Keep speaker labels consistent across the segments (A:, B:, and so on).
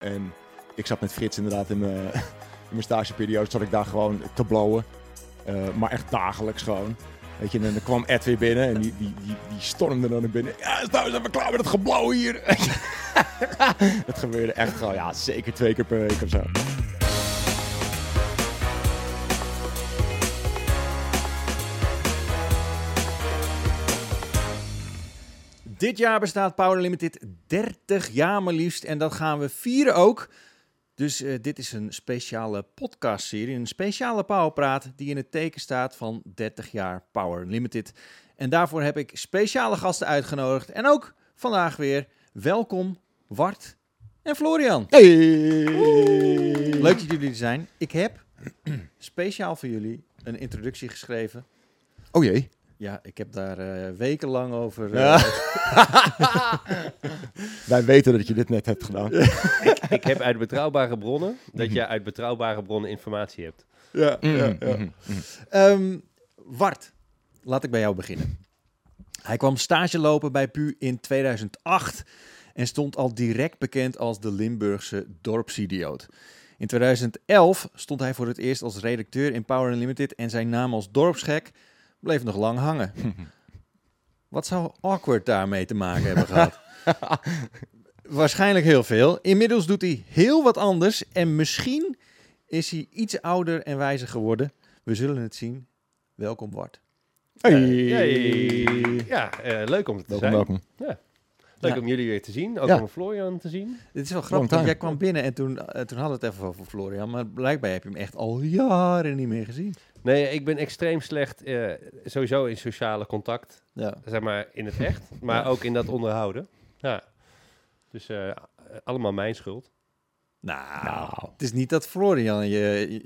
A: En ik zat met Frits inderdaad in mijn, in mijn stageperiode, zat ik daar gewoon te blowen. Eh, maar echt dagelijks gewoon. Weet je, en dan kwam Ed weer binnen en die, die, die, stormde dan naar binnen. Ja, nou zijn we klaar met het geblauw hier. dat gebeurde echt gewoon, ja, zeker twee keer per week of zo.
B: Dit jaar bestaat Power Limited 30 jaar maar liefst en dat gaan we vieren ook. Dus eh, dit is een speciale podcastserie, een speciale Powerpraat die in het teken staat van 30 jaar Power Limited. En daarvoor heb ik speciale gasten uitgenodigd en ook vandaag weer welkom Wart en Florian.
A: Hey!
B: Leuk dat jullie er zijn. Ik heb speciaal voor jullie een introductie geschreven.
A: Oh jee.
B: Ja, ik heb daar eh, wekenlang over. eh,
A: Ja. Wij weten dat je dit net hebt gedaan.
C: Ik heb uit betrouwbare bronnen dat je uit betrouwbare bronnen informatie hebt.
A: Ja, ja, ja.
B: Mhm. Ehm, Wart, laat ik bij jou beginnen. Hij kwam stage lopen bij PU in 2008 en stond al direct bekend als de Limburgse dorpsidioot. In 2011 stond hij voor het eerst als redacteur in Power Unlimited en zijn naam als dorpsgek bleef nog lang hangen. Wat zou Awkward daarmee te maken hebben gehad? Waarschijnlijk heel veel. Inmiddels doet hij heel wat anders en misschien is hij iets ouder en wijzer geworden. We zullen het zien. Welkom Bart.
A: Hey.
C: Ja, eh, leuk om het te
A: Welkom,
C: zijn.
A: welkom.
C: Leuk
B: Ja.
C: om jullie weer te zien. Ook
A: Ja.
C: om Florian te zien.
B: Dit is wel grappig, jij kwam binnen en toen, eh, toen hadden we het even over Florian. Maar blijkbaar heb je hem echt al jaren niet meer gezien.
C: Nee, ik ben extreem slecht eh, sowieso in sociale contact.
B: Ja.
C: Zeg maar in het echt, maar ook in dat onderhouden. Ja. Dus eh, allemaal mijn schuld.
B: Nou, het is niet dat Florian je, je,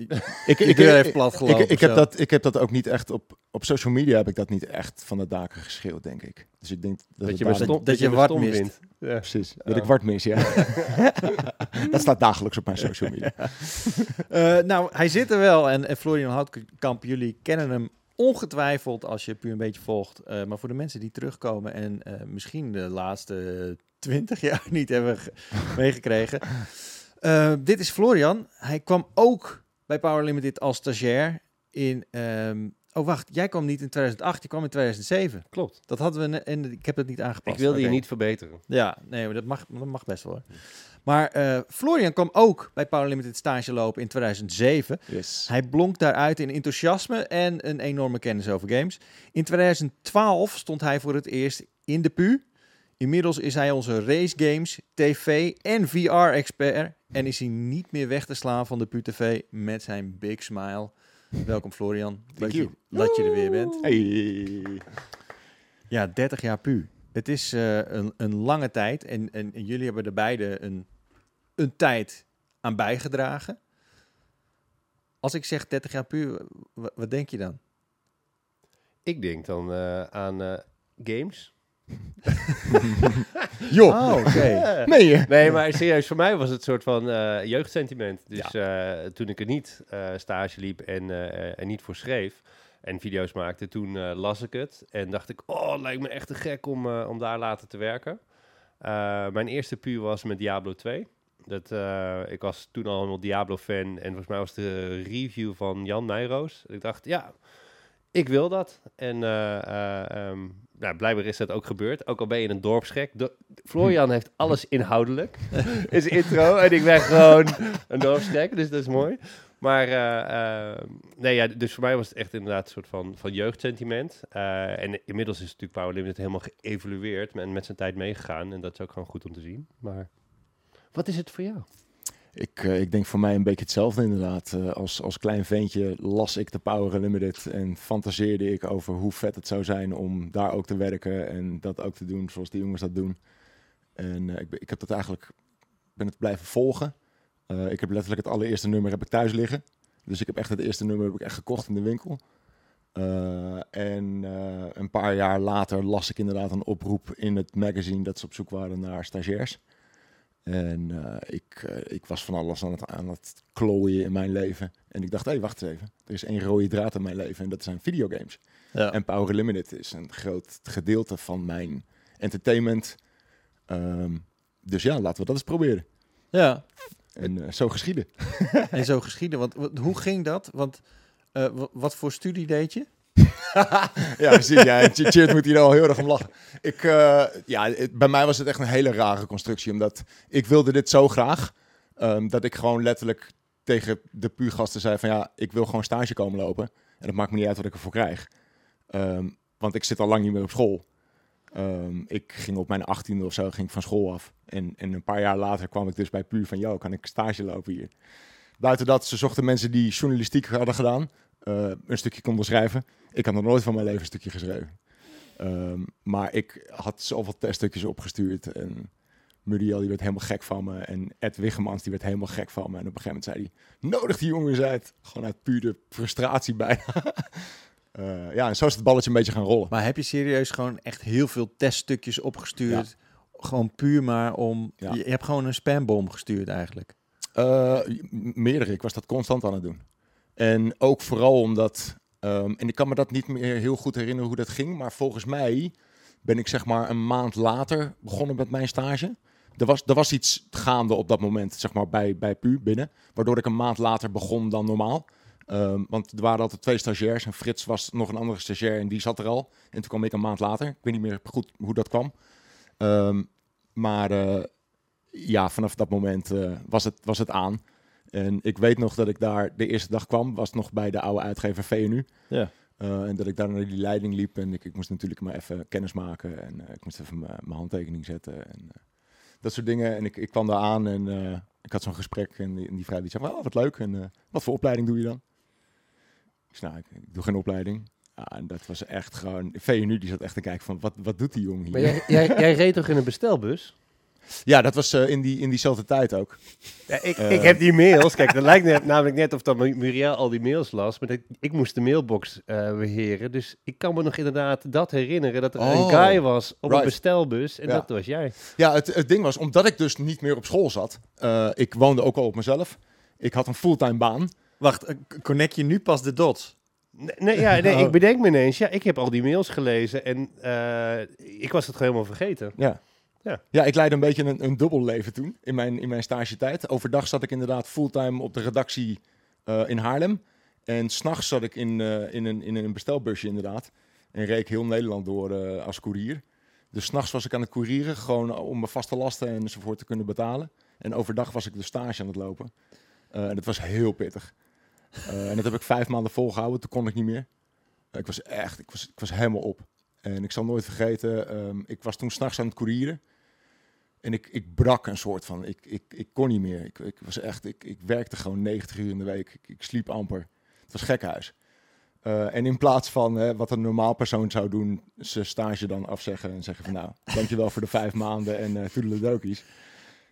A: Ik,
B: je
A: ik,
B: deur
A: ik,
B: heeft
A: ik,
B: platgelopen.
A: ik, heb dat, ik heb dat ook niet echt op, op social media heb ik dat niet echt van de daken geschreeuwd, denk ik. Dus ik denk dat,
C: je stom,
B: dat
C: dat
B: je
C: je
B: Wart mist.
C: vindt. Ja.
A: Precies, dat
C: Oh.
A: ik Wart mis, ja. dat staat dagelijks op mijn social media.
B: Eh, nou, hij zit er wel. En, en Florian Houtkamp, jullie kennen hem ongetwijfeld als je puur een beetje volgt. Eh, maar voor de mensen die terugkomen en eh, misschien de laatste twintig jaar niet hebben ge- meegekregen. Eh, dit is Florian. Hij kwam ook bij Power Limited als stagiair in... ehm, oh, wacht. Jij kwam niet in 2008, je kwam in 2007.
C: Klopt.
B: Dat hadden we... En ik heb het niet aangepast.
C: Ik wilde je niet verbeteren.
B: Ja, nee, maar dat mag, dat mag best wel. hoor. Maar eh, Florian kwam ook bij Power Limited stage lopen in 2007.
A: Yes.
B: Hij blonk daaruit in enthousiasme en een enorme kennis over games. In 2012 stond hij voor het eerst in de PU. Inmiddels is hij onze race games, tv en VR-expert. En is hij niet meer weg te slaan van de PU TV met zijn big smile. Welkom Florian. Dat je,
A: you.
B: dat je er weer bent.
A: Hey.
B: Ja, 30 jaar pu. Het is eh, een, een lange tijd en, en, en jullie hebben er beide een, een tijd aan bijgedragen. Als ik zeg 30 jaar pu, wa- wat denk je dan?
C: Ik denk dan eh, aan eh, games.
A: Joh,
B: Oh, oké.
A: nee je?
C: Nee, maar serieus, voor mij was het een soort van eh, jeugdsentiment. Dus eh, toen ik er niet eh, stage liep en, eh, en niet voor schreef en video's maakte, toen las ik het en dacht ik, oh, het lijkt me echt te gek om, eh, om daar later te werken. Eh, mijn eerste puur was met Diablo 2. Dat, eh, ik was toen al een Diablo-fan en volgens mij was de review van Jan Nijroos. Ik dacht, ja, ik wil dat. En eh, eh, ehm, nou, blijkbaar is dat ook gebeurd. Ook al ben je een dorpsgek. Do- Florian heeft alles inhoudelijk in zijn intro. En ik ben gewoon een dorpsgek, dus dat is mooi. Maar eh, eh, nee, ja, dus voor mij was het echt inderdaad een soort van, van jeugdsentiment. Eh, en inmiddels is natuurlijk Power Limited helemaal geëvolueerd en met zijn tijd meegegaan. En dat is ook gewoon goed om te zien. Maar wat is het voor jou?
A: Ik, eh, ik denk voor mij een beetje hetzelfde inderdaad. Eh, als, als klein ventje las ik de Power Unlimited en fantaseerde ik over hoe vet het zou zijn om daar ook te werken en dat ook te doen zoals die jongens dat doen. En eh, ik, ik heb dat eigenlijk, ben het blijven volgen. Ik heb letterlijk het allereerste nummer heb ik thuis liggen. Dus ik heb echt het eerste nummer heb ik echt gekocht in de winkel. En een paar jaar later las ik inderdaad een oproep in het magazine dat ze op zoek waren naar stagiairs. En eh, ik, eh, ik was van alles aan het, aan het klooien in mijn leven. En ik dacht, hé, wacht eens even. Er is één rode draad in mijn leven en dat zijn videogames.
B: Ja.
A: En Power Limited is een groot gedeelte van mijn entertainment. Ehm, dus ja, laten we dat eens proberen.
B: Ja,
A: En eh, zo geschieden.
B: en zo geschieden. Want hoe ging dat? Want wa- wat voor studie deed je?
A: Ja, precies. Ja, Ch- Cheert moet hier al heel erg om lachen. Ik, eh, ja, bij mij was het echt een hele rare constructie. Omdat ik wilde dit zo graag. ehm, dat ik gewoon letterlijk tegen de puurgasten zei van... Ja, ik wil gewoon stage komen lopen. En het maakt me niet uit wat ik ervoor krijg. Ehm, want ik zit al lang niet meer op school. Ehm, ik ging op mijn achttiende of zo ging van school af. En, en een paar jaar later kwam ik dus bij Puur van... Yo, kan ik stage lopen hier? Buiten dat, ze zochten mensen die journalistiek hadden gedaan. Eh, een stukje konden schrijven. Ik had nog nooit van mijn leven een stukje geschreven. Ehm, maar ik had zoveel teststukjes opgestuurd. En Muriel die werd helemaal gek van me. En Ed Wiggemans die werd helemaal gek van me. En op een gegeven moment zei hij... Nodig die jongens uit. Gewoon uit pure frustratie bijna. Eh, ja, en zo is het balletje een beetje gaan rollen.
B: Maar heb je serieus gewoon echt heel veel teststukjes opgestuurd? Gewoon puur maar om...
A: Ja.
B: Je, hebt gewoon een spambom gestuurd eigenlijk.
A: Eh, meerdere. Ik was dat constant aan het doen. En ook vooral omdat... ehm, en ik kan me dat niet meer heel goed herinneren hoe dat ging. Maar volgens mij ben ik zeg maar een maand later begonnen met mijn stage. Er was, er was iets gaande op dat moment, zeg maar, bij, bij PU binnen. Waardoor ik een maand later begon dan normaal. Ehm, want er waren altijd twee stagiairs. En Frits was nog een andere stagiair en die zat er al. En toen kwam ik een maand later. Ik weet niet meer goed hoe dat kwam. Ehm, maar eh, ja, vanaf dat moment eh, was, het, was het aan. En ik weet nog dat ik daar de eerste dag kwam, was nog bij de oude uitgever VNU.
C: Ja.
A: Eh, en dat ik daar naar die leiding liep en ik, ik moest natuurlijk maar even kennis maken en eh, ik moest even mijn handtekening zetten en eh, dat soort dingen. En ik, ik kwam daar aan en eh, ik had zo'n gesprek en die, en die vrouw die zei, oh, wat leuk en eh, wat voor opleiding doe je dan? Ik zei, nou, ik, ik doe geen opleiding. Ja, en dat was echt gewoon, VNU die zat echt te kijken van, wat, wat doet die jongen hier?
C: Maar jij, jij, jij reed toch in een bestelbus?
A: Ja, dat was eh, in, die, in diezelfde tijd ook.
C: Ja, ik,
A: Eh.
C: ik heb die mails. Kijk, dat lijkt net, namelijk net of dat Mu- Muriel al die mails las. Maar dat, ik moest de mailbox eh, beheren. Dus ik kan me nog inderdaad dat herinneren. Dat er een
A: Oh,
C: guy was op een bestelbus. En
A: Ja.
C: dat was jij.
A: Ja, het, het ding was, omdat ik dus niet meer op school zat, eh, ik woonde ook al op mezelf. Ik had een fulltime baan.
B: Wacht, connect je nu pas de dots?
C: Nee, nee, ja, nee,
B: Oh.
C: ik bedenk me ineens. Ja, ik heb al die mails gelezen. En eh, ik was het gewoon helemaal vergeten.
A: Ja.
C: Ja.
A: ja, ik leidde een beetje een, een dubbel leven toen, in mijn, in mijn stagetijd. Overdag zat ik inderdaad fulltime op de redactie eh, in Haarlem. En s'nachts zat ik in, eh, in, een, in een bestelbusje inderdaad. En reed ik heel Nederland door eh, als koerier. Dus s'nachts was ik aan het koerieren, gewoon om mijn vaste lasten enzovoort te kunnen betalen. En overdag was ik de stage aan het lopen. En dat was heel pittig. En dat heb ik vijf maanden volgehouden, toen kon ik niet meer. Ik was echt, ik was, ik was helemaal op. En ik zal nooit vergeten, ehm, ik was toen s'nachts aan het koerieren. En ik, ik brak een soort van, ik, ik, ik kon niet meer. Ik, ik was echt, ik, ik werkte gewoon 90 uur in de week. Ik, ik sliep amper. Het was gekhuis. Eh, en in plaats van hè, wat een normaal persoon zou doen, zijn stage dan afzeggen en zeggen van nou, dankjewel voor de vijf maanden en uh, toedeledokies.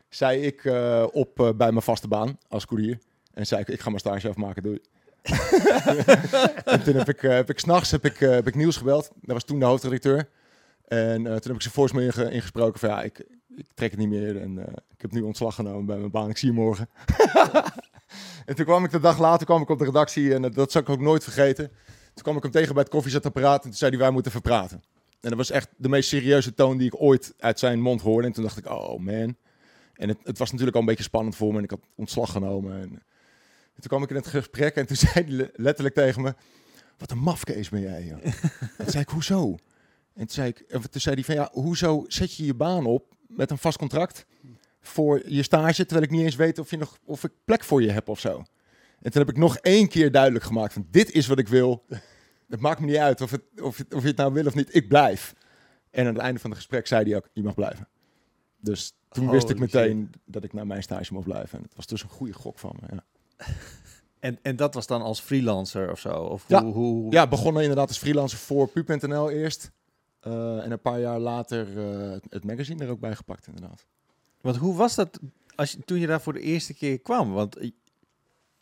A: Zei ik eh, op bij mijn vaste baan als koerier. En zei ik, ik ga mijn stage afmaken, doei. en toen heb ik, uh, heb ik s'nachts heb ik, uh, heb ik Niels gebeld. Dat was toen de hoofdredacteur. En uh, toen heb ik zijn inge ingesproken van ja, ik, ik trek het niet meer. En uh, ik heb nu ontslag genomen bij mijn baan. Ik zie je morgen. en toen kwam ik de dag later kwam ik op de redactie en dat zou ik ook nooit vergeten. Toen kwam ik hem tegen bij het koffiezetapparaat en toen zei hij wij moeten even praten. En dat was echt de meest serieuze toon die ik ooit uit zijn mond hoorde. En toen dacht ik, oh man. En het, het was natuurlijk al een beetje spannend voor me en ik had ontslag genomen. En, toen kwam ik in het gesprek en toen zei hij letterlijk tegen me... Wat een mafkees ben jij, joh. toen zei ik, hoezo? En toen zei, ik, toen zei hij van, ja, hoezo zet je je baan op met een vast contract voor je stage... terwijl ik niet eens weet of, je nog, of ik plek voor je heb of zo. En toen heb ik nog één keer duidelijk gemaakt van, dit is wat ik wil. Het maakt me niet uit of, het, of, het, of je het nou wil of niet, ik blijf. En aan het einde van het gesprek zei hij ook, je mag blijven. Dus toen wist ik meteen shit. dat ik naar mijn stage mocht blijven. En het was dus een goede gok van me, ja.
B: En, en dat was dan als freelancer of zo? Of
A: ja.
B: Hoe, hoe...
A: ja, begonnen inderdaad als freelancer voor pu.nl eerst. Uh, en een paar jaar later uh, het magazine er ook bij gepakt, inderdaad.
B: Want hoe was dat als je, toen je daar voor de eerste keer kwam? Want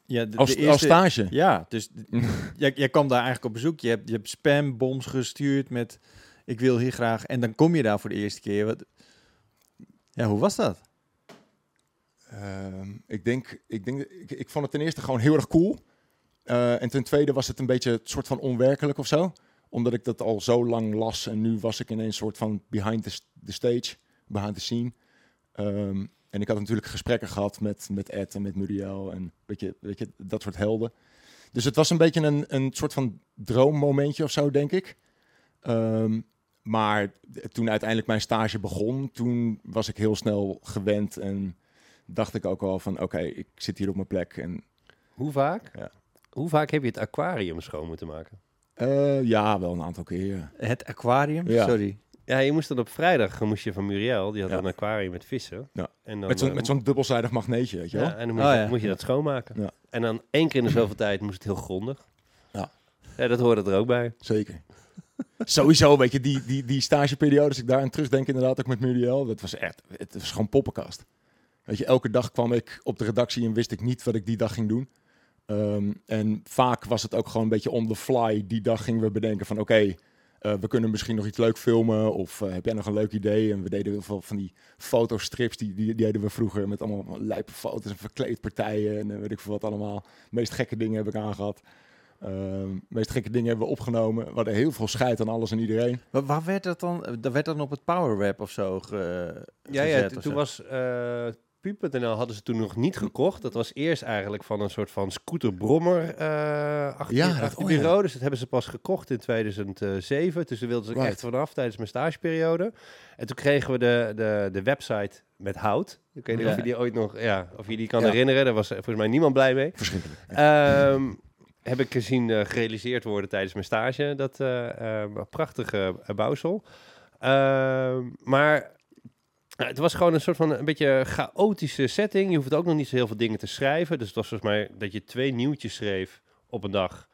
B: ja, de,
A: als,
B: de eerste,
A: als stage?
B: Ja, dus jij, jij kwam daar eigenlijk op bezoek. Je hebt, je hebt spambombs gestuurd met ik wil hier graag. En dan kom je daar voor de eerste keer. Wat, ja, hoe was dat?
A: Uh, ik denk, ik, denk ik, ik vond het ten eerste gewoon heel erg cool. Uh, en ten tweede was het een beetje het soort van onwerkelijk of zo. Omdat ik dat al zo lang las en nu was ik in een soort van behind the, the stage, behind the scene. Um, en ik had natuurlijk gesprekken gehad met, met Ed en met Muriel en weet je, weet je, dat soort helden. Dus het was een beetje een, een soort van droommomentje of zo, denk ik. Ehm, maar toen uiteindelijk mijn stage begon, toen was ik heel snel gewend en dacht ik ook al van oké, ik zit hier op mijn plek. En,
C: Hoe vaak?
A: Ja.
C: Hoe vaak heb je het aquarium schoon moeten maken?
A: Eh, ja, wel een aantal keer.
B: Het aquarium?
A: Ja.
B: Sorry.
C: Ja, je moest dan op vrijdag, moest je van Muriel, die had
A: Ja.
C: een aquarium met vissen.
A: Ja.
C: En dan,
A: Met zo'n
C: eh,
A: met zo'n dubbelzijdig magneetje, weet je wel?
C: ja, en dan moet,
B: Oh,
C: je,
B: ja.
C: moet je dat schoonmaken.
A: Ja.
C: En dan één keer in de zoveel tijd moest het heel grondig.
A: Ja.
C: Ja, dat hoorde er ook bij.
A: Zeker. Sowieso, weet je, die, die, die stageperiode, als ik daar aan terugdenk inderdaad ook met Muriel, dat was echt, het was gewoon poppenkast. Weet je, elke dag kwam ik op de redactie en wist ik niet wat ik die dag ging doen. Ehm, en vaak was het ook gewoon een beetje on the fly. Die dag gingen we bedenken van oké, eh, we kunnen misschien nog iets leuk filmen. Of eh, heb jij nog een leuk idee? En we deden heel veel van die fotostrips, die, die, die deden we vroeger met allemaal lijpe foto's en verkleedpartijen en eh, weet ik veel wat allemaal. De meest gekke dingen heb ik aangehad. Ehm, de meest gekke dingen hebben we opgenomen. We hadden heel veel scheid aan alles en iedereen.
B: Waar, waar werd dat dan? Dat werd dan op het Power Web of zo ge,
C: Ja, ja toen was uh, Pu.nl hadden ze toen nog niet gekocht. Dat was eerst eigenlijk van een soort van scooter-brommer eh achter,
A: Ja,
C: achter
A: dat-
C: het
A: oh ja.
C: bureau. Dus dat hebben ze pas gekocht in 2007. Dus daar wilden ze
A: Right.
C: echt vanaf tijdens mijn stageperiode. En toen kregen we de, de, de website met hout. Ik weet niet
B: Ja.
C: of je die ooit nog, ja, of je die kan herinneren. Daar was volgens mij niemand blij mee.
A: Verschrikkelijk.
C: Ehm, heb ik gezien eh, gerealiseerd worden tijdens mijn stage. Dat eh, prachtige bouwsel. Ehm, maar ja, het was gewoon een soort van een beetje chaotische setting. Je hoeft ook nog niet zo heel veel dingen te schrijven. Dus het was volgens mij dat je twee nieuwtjes schreef op een dag.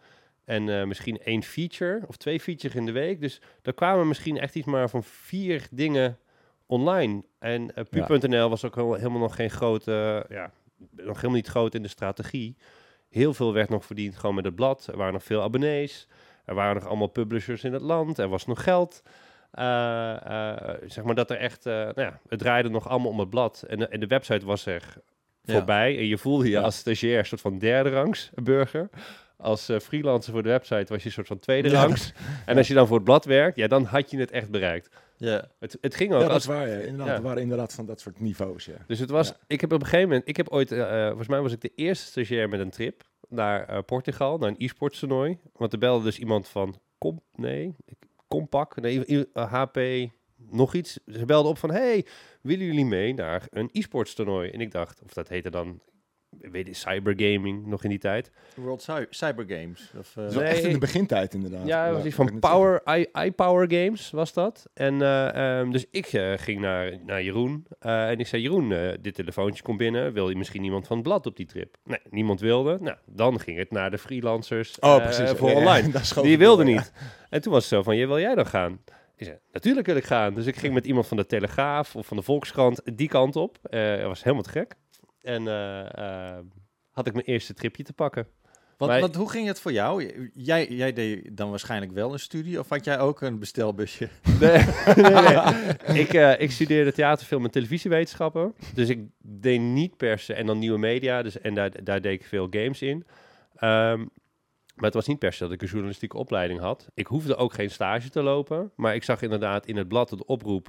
C: En eh, misschien één feature of twee features in de week. Dus er kwamen misschien echt iets maar van vier dingen online. En uh, Pu.nl was ook helemaal nog geen grote, ja, nog helemaal niet groot in de strategie. Heel veel werd nog verdiend gewoon met het blad. Er waren nog veel abonnees. Er waren nog allemaal publishers in het land. Er was nog geld. Eh, eh, zeg maar dat er echt, eh, nou ja, het draaide nog allemaal om het blad. En de, en de website was er
B: Ja.
C: voorbij. En je voelde je
A: Ja.
C: als stagiair een soort van derde rangs burger. Als eh, freelancer voor de website was je een soort van tweede
A: Ja,
C: rangs. En als je dan voor het blad werkt, ja, dan had je het echt bereikt.
B: Ja.
C: Het, het ging ook.
A: Ja, dat
C: als,
A: is waar. Ja. Inderdaad,
C: Ja.
A: Er waren inderdaad van dat soort niveaus. Ja.
C: dus het was,
A: Ja.
C: ik heb op een gegeven moment, ik heb ooit, volgens mij was ik de eerste stagiair met een trip naar eh, Portugal, naar een e-sports toernooi. Want er belde dus iemand van, kom, nee, ik- Compact, nee, i- eh, HP, nog iets. Ze belden op van, hey, willen jullie mee naar een e-sports toernooi? En ik dacht, of dat heette dan, weet je, cybergaming nog in die tijd.
B: World Cy- Cyber Games. Of, eh,
A: was
C: Nee.
A: echt in de begintijd inderdaad.
C: Ja, was iets van. Power, i- iPower Games was dat. En eh, ehm, dus ik eh, ging naar, naar Jeroen eh, en ik zei, Jeroen, eh, dit telefoontje komt binnen. Wil je misschien iemand van het blad op die trip? Nee, niemand wilde. Nou, dan ging het naar de freelancers
A: Oh, precies.
C: voor
A: Ja,
C: online. Die
A: ik
C: wilde
A: door, ja.
C: niet. En toen was het zo van, je wil jij dan gaan? Ik zei, natuurlijk wil ik gaan. Dus ik ging met iemand van de Telegraaf of van de Volkskrant die kant op. Eh dat was helemaal te gek. En eh, eh, had ik mijn eerste tripje te pakken.
B: Want,
C: Maar-
B: want hoe ging het voor jou? Jij, jij deed dan waarschijnlijk wel een studie of had jij ook een bestelbusje?
C: Nee, nee, nee. Ik, eh, ik studeerde theaterfilm en televisiewetenschappen. Dus ik deed niet per se... En dan nieuwe media. Dus, en daar, daar deed ik veel games in. Ehm, maar het was niet per se dat ik een journalistieke opleiding had. Ik hoefde ook geen stage te lopen. Maar ik zag inderdaad in het blad de oproep...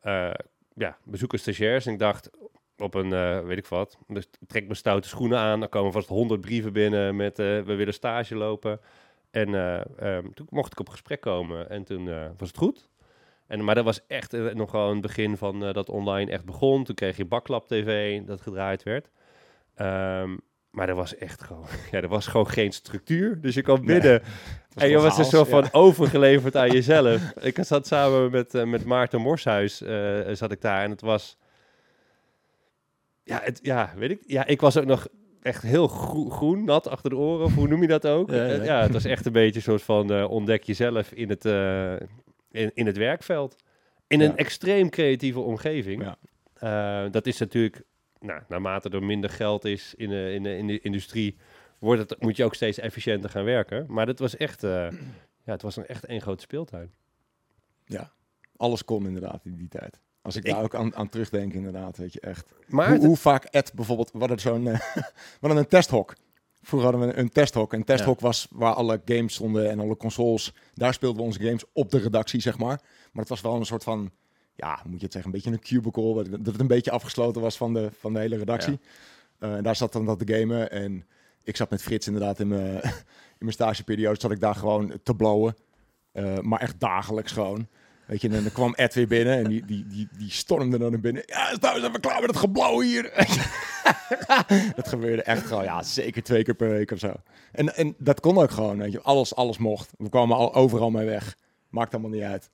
C: eh ja, bezoeken stagiairs. En ik dacht op een, eh, weet ik wat... Dus trek mijn stoute schoenen aan. Dan komen vast honderd brieven binnen met... eh, we willen stage lopen. En eh, ehm, toen mocht ik op gesprek komen. En toen was het goed. En, maar dat was echt nog wel een begin van dat online echt begon. Toen kreeg je Baklap TV dat gedraaid werd. Ehm, maar er was echt gewoon, ja, er was gewoon geen structuur. Dus je kwam binnen en je was een soort
A: ja.
C: van overgeleverd aan jezelf. Ik zat samen met, met Maarten Morshuis, zat ik daar. En het was, ja, het, ja, weet ik. Ja, ik was ook nog echt heel groen, groen, nat achter de oren. Of hoe noem je dat ook?
B: Ja, ja.
C: Eh, ja het was echt een beetje een soort van eh, ontdek jezelf in het, eh, in, in het werkveld. In een extreem creatieve omgeving.
A: Ja.
C: Dat is natuurlijk, nou, naarmate er minder geld is in de, in de, in de industrie, wordt het, moet je ook steeds efficiënter gaan werken. Maar dat was echt, ja, het was een echt één grote speeltuin.
A: Ja, alles kon inderdaad in die tijd. Als ik,
C: Ik-
A: daar ook aan, aan terugdenk, inderdaad, weet je echt.
C: Maar
A: Hoe,
C: het-
A: hoe vaak Ed bijvoorbeeld, we hadden zo'n, eh, hadden een testhok. Vroeger hadden we een testhok. Een testhok was waar alle games stonden en alle consoles. Daar speelden we onze games op de redactie, zeg maar. Maar het was wel een soort van, ja, moet je het zeggen, een beetje een cubicle. Dat het een beetje afgesloten was van de, van de hele redactie. Eh, en daar zat dan dat te gamen. En ik zat met Frits inderdaad in mijn, in mijn stageperiode. Zat ik daar gewoon te blowen. Eh, maar echt dagelijks gewoon. Weet je, en dan kwam Ed weer binnen en die, die, die, die stormde dan naar binnen. Ja, is nou eens even klaar met het geblauw hier. dat gebeurde echt gewoon, ja, zeker twee keer per week of zo. En, en dat kon ook gewoon, weet je. Alles, alles mocht. We kwamen al, overal mee weg. Maakt allemaal niet uit.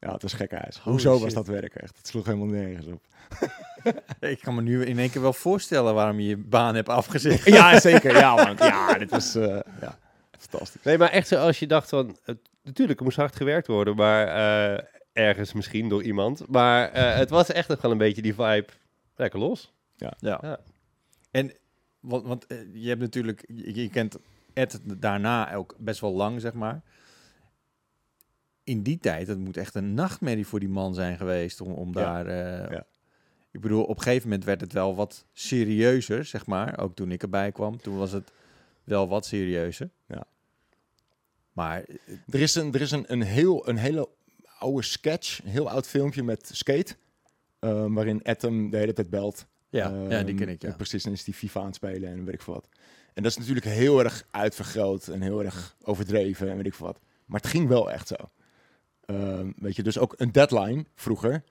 A: Ja, het is gekhuis. Hoezo was dat werk echt? Het sloeg helemaal nergens op.
B: Ik kan me nu in één keer wel voorstellen waarom je je baan hebt afgezegd.
A: Ja, zeker. Ja, man. Ja, dit was eh, ja, fantastisch.
C: Nee, maar echt zo als je dacht van... het- natuurlijk, er moest hard gewerkt worden, maar eh, ergens misschien door iemand. Maar eh, het was echt nog wel een beetje die vibe. Lekker los.
B: Ja.
C: Ja.
B: En want, want eh, je hebt natuurlijk, je, je kent Ed daarna ook best wel lang, zeg maar. In die tijd, het moet echt een nachtmerrie voor die man zijn geweest om, om
A: Ja.
B: daar. eh,
A: Ja.
B: Ik bedoel, op een gegeven moment werd het wel wat serieuzer, zeg maar. Ook toen ik erbij kwam, toen was het wel wat serieuzer.
A: Ja.
B: Maar
A: Er is een, er is een, een, heel, een hele oude sketch, een heel oud filmpje met Skate. eh, waarin hem de hele tijd belt.
B: ja, ja, die
A: Ehm,
B: ken ik, ja.
A: Precies, dan is die FIFA aan het spelen en weet ik veel wat. En dat is natuurlijk heel erg uitvergroot en heel erg overdreven en weet ik veel wat. Maar het ging wel echt zo. Ehm, weet je, dus ook een deadline vroeger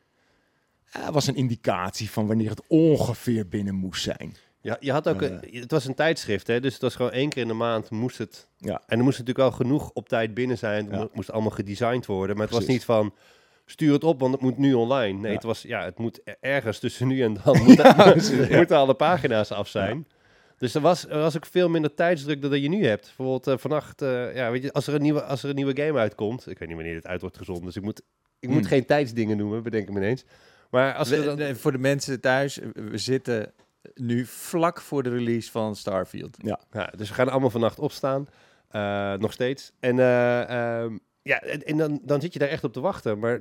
A: eh, was een indicatie van wanneer het ongeveer binnen moest zijn.
C: Ja, je had ook
A: Eh.
C: een- het was een tijdschrift, hè? dus het was gewoon één keer in de maand moest het.
A: Ja.
C: En er moest natuurlijk wel genoeg op tijd binnen zijn. Het
A: Ja.
C: moest allemaal gedesigned worden. Maar het was niet van stuur het op, want het moet nu online. Nee,
A: Ja.
C: het was ja, het moet er- ergens tussen nu en dan moeten,
A: ja.
C: moeten alle pagina's af zijn. Dus er was, er was ook veel minder tijdsdruk dan dat je nu hebt. Bijvoorbeeld eh, vannacht, eh, ja, weet je, als er, een nieuwe, als er een nieuwe game uitkomt, ik weet niet wanneer dit uit wordt gezonden, dus ik moet, ik moet
B: Hmm.
C: geen tijdsdingen noemen, bedenk ik me ineens. Maar als
B: We-
C: dan,
B: nee, voor de mensen thuis, eh, we zitten nu vlak voor de release van Starfield.
C: Ja, dus we gaan allemaal vannacht opstaan. eh, nog steeds. En, eh, ehm, ja, en, en dan, dan zit je daar echt op te wachten. Maar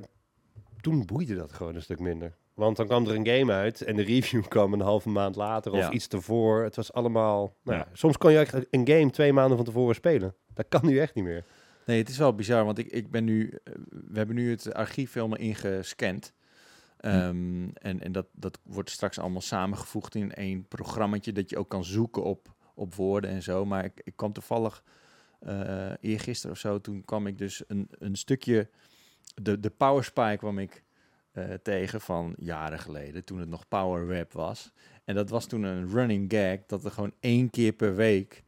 C: toen boeide dat gewoon een stuk minder. Want dan kwam er een game uit en de review kwam een halve maand later of
B: Ja.
C: iets ervoor. Het was allemaal... Nou,
A: Ja.
C: ja, soms kon je echt een game twee maanden van tevoren spelen. Dat kan nu echt niet meer.
B: Nee, het is wel bizar, want ik, ik ben nu, eh, we hebben nu het archief helemaal ingescand. Ehm, en en dat, dat wordt straks allemaal samengevoegd in één programmaatje dat je ook kan zoeken op, op woorden en zo. Maar ik, ik kwam toevallig eh eergisteren of zo, toen kwam ik dus een, een stukje, de, de Power Spy kwam ik eh, tegen van jaren geleden, toen het nog Power Web was. En dat was toen een running gag, dat er gewoon één keer per week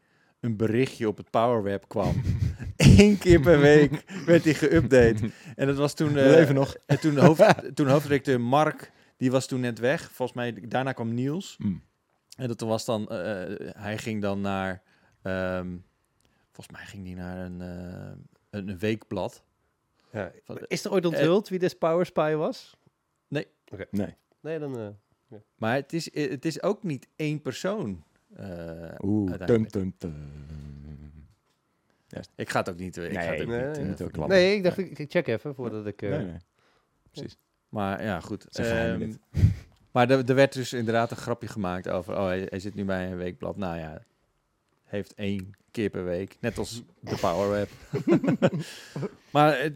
B: een berichtje op het Power Web kwam. Eén keer per week werd die geüpdate. En dat was toen... eh,
A: Leven nog.
B: En toen, hoofd, toen hoofdredacteur Mark, die was toen net weg. Volgens mij, daarna kwam Niels.
A: Mm.
B: En dat was dan... eh, eh, hij ging dan naar... ehm, volgens mij ging hij naar een, eh, een, een weekblad.
C: Ja. Is er ooit onthuld wie deze Power Spy was?
A: Nee.
C: Nee, dan... eh,
B: Maar het is, het is ook niet één persoon. Eh,
A: Oeh,
B: uiteindelijk.
A: dum, dum.
B: Ik ga het ook niet... Ik ga het ook
C: Nee,
B: niet,
C: nee,
B: eh,
A: niet ook
B: verklappen.
C: nee, ik dacht, ik, ik check even voordat ik... eh,
A: Nee, nee.
B: Maar ja, goed. Ehm, maar er, er werd dus inderdaad een grapje gemaakt over... Oh, hij, hij zit nu bij een weekblad. Nou ja, heeft één keer per week. Net als de Power Web. maar eh,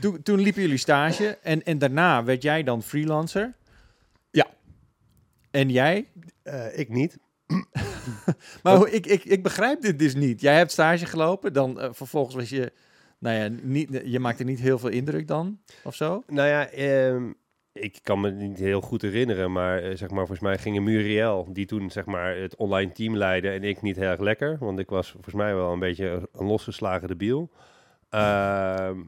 B: toen- toen liepen jullie stage. En, en daarna werd jij dan freelancer.
A: Ja.
B: En jij?
C: eh, ik niet.
B: Maar hoe- ik, ik, ik begrijp dit dus niet. Jij hebt stage gelopen. Dan eh, vervolgens was je... Nou ja, niet, je maakte niet heel veel indruk dan, of zo?
C: Nou ja, ehm, ik kan me niet heel goed herinneren, maar eh, zeg maar, volgens mij ging Muriel, die toen zeg maar het online team leidde en ik niet heel erg lekker, want ik was volgens mij wel een beetje een losgeslagen debiel. Ehm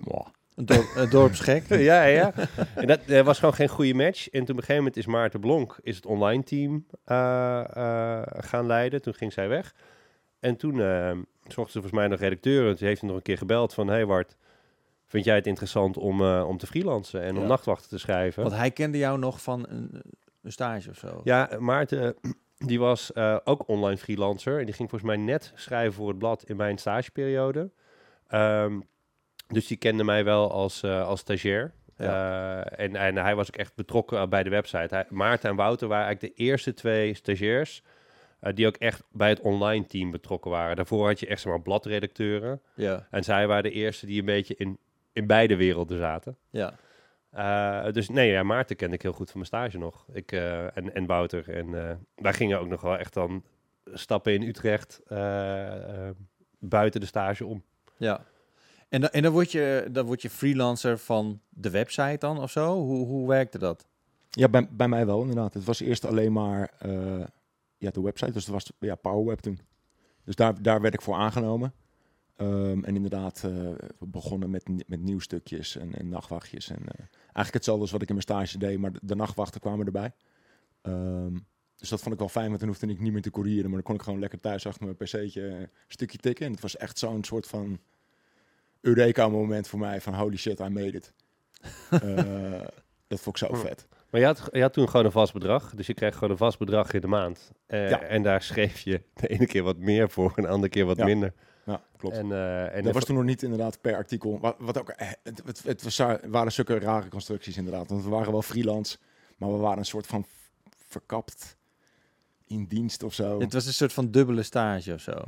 B: Een, dorp, een dorpsgek.
C: ja, ja. En dat was gewoon geen goede match. En toen op een gegeven moment is Maarten Blonk is het online team eh, eh, gaan leiden. Toen ging zij weg. En toen eh, zochten ze volgens mij nog redacteur. En toen heeft hij nog een keer gebeld van... Hey Bart, vind jij het interessant om, eh, om te freelancen en om nachtwachten te schrijven?
B: Want hij kende jou nog van een, een stage of zo.
C: Ja, Maarten, die was ook online freelancer. En die ging volgens mij net schrijven voor het blad in mijn stageperiode. Ehm, dus die kende mij wel als, eh, als stagiair. Eh, en, en hij was ook echt betrokken bij de website. Hij, Maarten en Wouter waren eigenlijk de eerste twee stagiairs... eh, die ook echt bij het online team betrokken waren. Daarvoor had je echt zeg maar bladredacteuren.
B: Ja,
C: En zij waren de eerste die een beetje in, in beide werelden zaten.
B: ja.
C: Dus nee, ja, Maarten kende ik heel goed van mijn stage nog. Ik, en, en Wouter. En wij gingen ook nog wel echt dan stappen in Utrecht buiten de stage om.
B: Ja. En, dan, en dan, word je, dan word je freelancer van de website dan of zo? Hoe, hoe werkte dat?
A: Ja, bij, bij mij wel inderdaad. Het was eerst alleen maar eh, ja, de website, dus het was ja, PowerWeb toen. Dus daar, daar werd ik voor aangenomen. Ehm, en inderdaad, eh, we begonnen met, met nieuwstukjes en, en nachtwachtjes. En, eh, eigenlijk hetzelfde als wat ik in mijn stage deed, maar de, de nachtwachten kwamen erbij. Ehm, dus dat vond ik wel fijn, want dan hoefde ik niet meer te courieren. Maar dan kon ik gewoon lekker thuis achter mijn pc'tje een stukje tikken. En het was echt zo'n soort van Eureka-moment voor mij van holy shit, I made it. Eh, dat vond ik zo vet.
C: Maar je had, je had toen gewoon een vast bedrag. Dus je kreeg gewoon een vast bedrag in de maand. Eh,
A: Ja.
C: En daar schreef je de ene keer wat meer voor en de andere keer wat
A: Ja.
C: minder.
A: Ja, klopt.
C: En, eh, en
A: dat was toen nog niet inderdaad per artikel. Wat, wat ook, het, het, het was, waren zulke rare constructies inderdaad. Want we waren wel freelance, maar we waren een soort van verkapt in dienst of zo.
B: Het was een soort van dubbele stage of zo.
A: ja.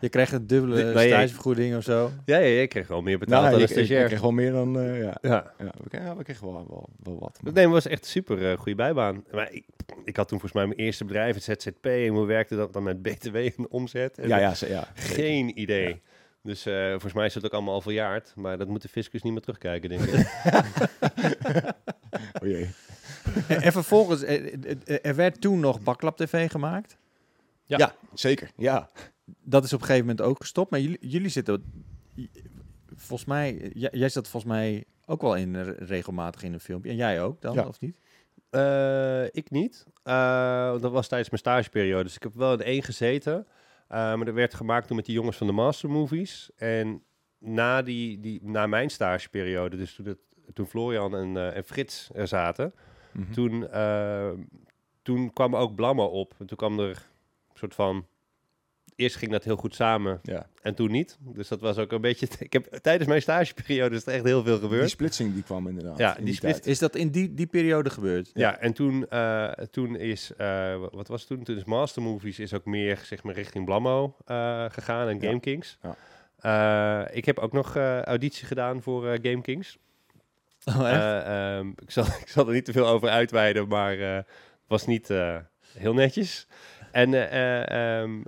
B: Je krijgt een dubbele
C: Nee,
B: stagevergoeding of zo.
C: Ja, ja, je kreeg wel meer betaald
A: Nou,
C: dan
A: ik,
C: een
A: ik, ik
C: stagiair.
A: kreeg wel meer dan... eh, ja.
C: ja.
A: Ja, we, kregen, we kregen wel, wel, wel wat. maar-
C: Nee, maar was echt een super eh, goede bijbaan. Maar ik, ik had toen volgens mij mijn eerste bedrijf, het ZZP. En hoe werkte dat dan met BTW en omzet? En
A: ja, ja, ze- ja.
C: Geen idee.
A: Ja.
C: Dus eh, volgens mij is het ook allemaal al verjaard. Maar dat moet de fiscus niet meer terugkijken, denk ik.
A: Oh jee.
B: en, en vervolgens, er werd toen nog Baklap TV gemaakt.
C: Ja.
A: Ja. zeker. Ja.
B: Dat is op een gegeven moment ook gestopt. Maar jullie, jullie zitten, volgens mij, jij, jij zat volgens mij ook wel in eh, regelmatig in een filmpje. En jij ook dan,
A: Ja.
B: of niet?
C: Eh, ik niet. Eh, dat was tijdens mijn stageperiode. Dus ik heb wel in één gezeten. Maar dat werd gemaakt toen met die jongens van de Master Movies. En na, die, die, na mijn stageperiode, dus toen, het, toen Florian en, en Frits er zaten,
A: Mhm.
C: toen, toen kwam ook Blammo op. En toen kwam er een soort van... Eerst ging dat heel goed samen
A: ja.
C: en toen niet. Dus dat was ook een beetje... Ik heb, tijdens mijn stageperiode is er echt heel veel
A: Die
C: gebeurd.
A: splitsing die kwam inderdaad.
C: Ja,
A: in
C: die
A: tijd.
C: split-
B: Is dat in die, die periode gebeurd?
C: Ja, en toen, eh, toen is, eh, wa- wat was het toen? Toen is Master Movies is ook meer, zeg maar, richting Blammo eh, gegaan en
A: Ja.
C: Game Kings.
A: Ja.
C: Eh, ik heb ook nog eh, auditie gedaan voor eh, Game Kings.
B: Oh, echt?
C: Eh, ehm, ik, zal, ik zal er niet te veel over uitweiden, maar eh, het was niet eh, heel netjes. En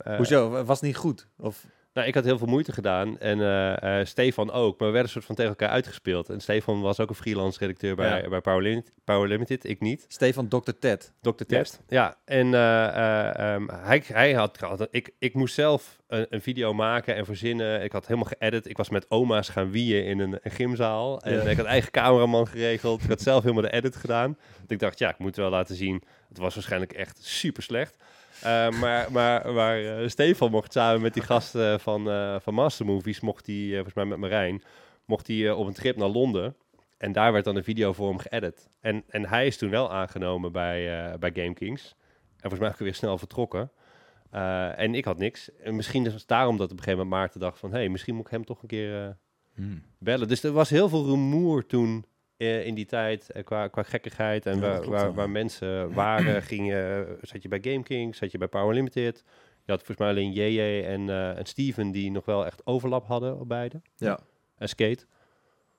C: eh,
B: Hoezo? Was niet goed? Of,
C: nou, ik had heel veel moeite gedaan en eh, eh, Stefan ook, maar we werden soort van tegen elkaar uitgespeeld. En Stefan was ook een freelance redacteur bij,
B: Ja.
C: bij Power, Limit, Power Limited, ik niet.
B: Stefan Dr. Ted.
C: Dr. Ted. Ja, en ehm, hij, hij had, had- ik, ik moest zelf een, een video maken en verzinnen. Ik had helemaal geëdit. Ik was met oma's gaan wieën in een, een gymzaal. En
B: Ja.
C: ik had eigen cameraman geregeld. Ik had zelf helemaal de edit gedaan. Want ik dacht, ja, ik moet wel laten zien. Het was waarschijnlijk echt super slecht. Eh, maar maar, maar eh, Stefan mocht samen met die gasten van, eh, van Master Movies, mocht hij, volgens mij met Marijn, mocht hij op een trip naar Londen. En daar werd dan een video voor hem geëdit. En, en hij is toen wel aangenomen bij, bij Game Kings. En volgens mij ook weer snel vertrokken. En ik had niks. En misschien is het daarom dat op een gegeven moment Maarten dacht van... hé, hey, misschien moet ik hem toch een keer
A: Hmm.
C: bellen. Dus er was heel veel rumoer toen in die tijd eh, qua, qua gekkigheid. En
A: Ja,
C: waar,
A: klopt
C: waar, waar mensen waren, ging je, zat je bij Game Kings, zat je bij Power Limited. Je had volgens mij alleen JJ en, eh, en Steven die nog wel echt overlap hadden op beide.
B: Ja.
C: En Skate.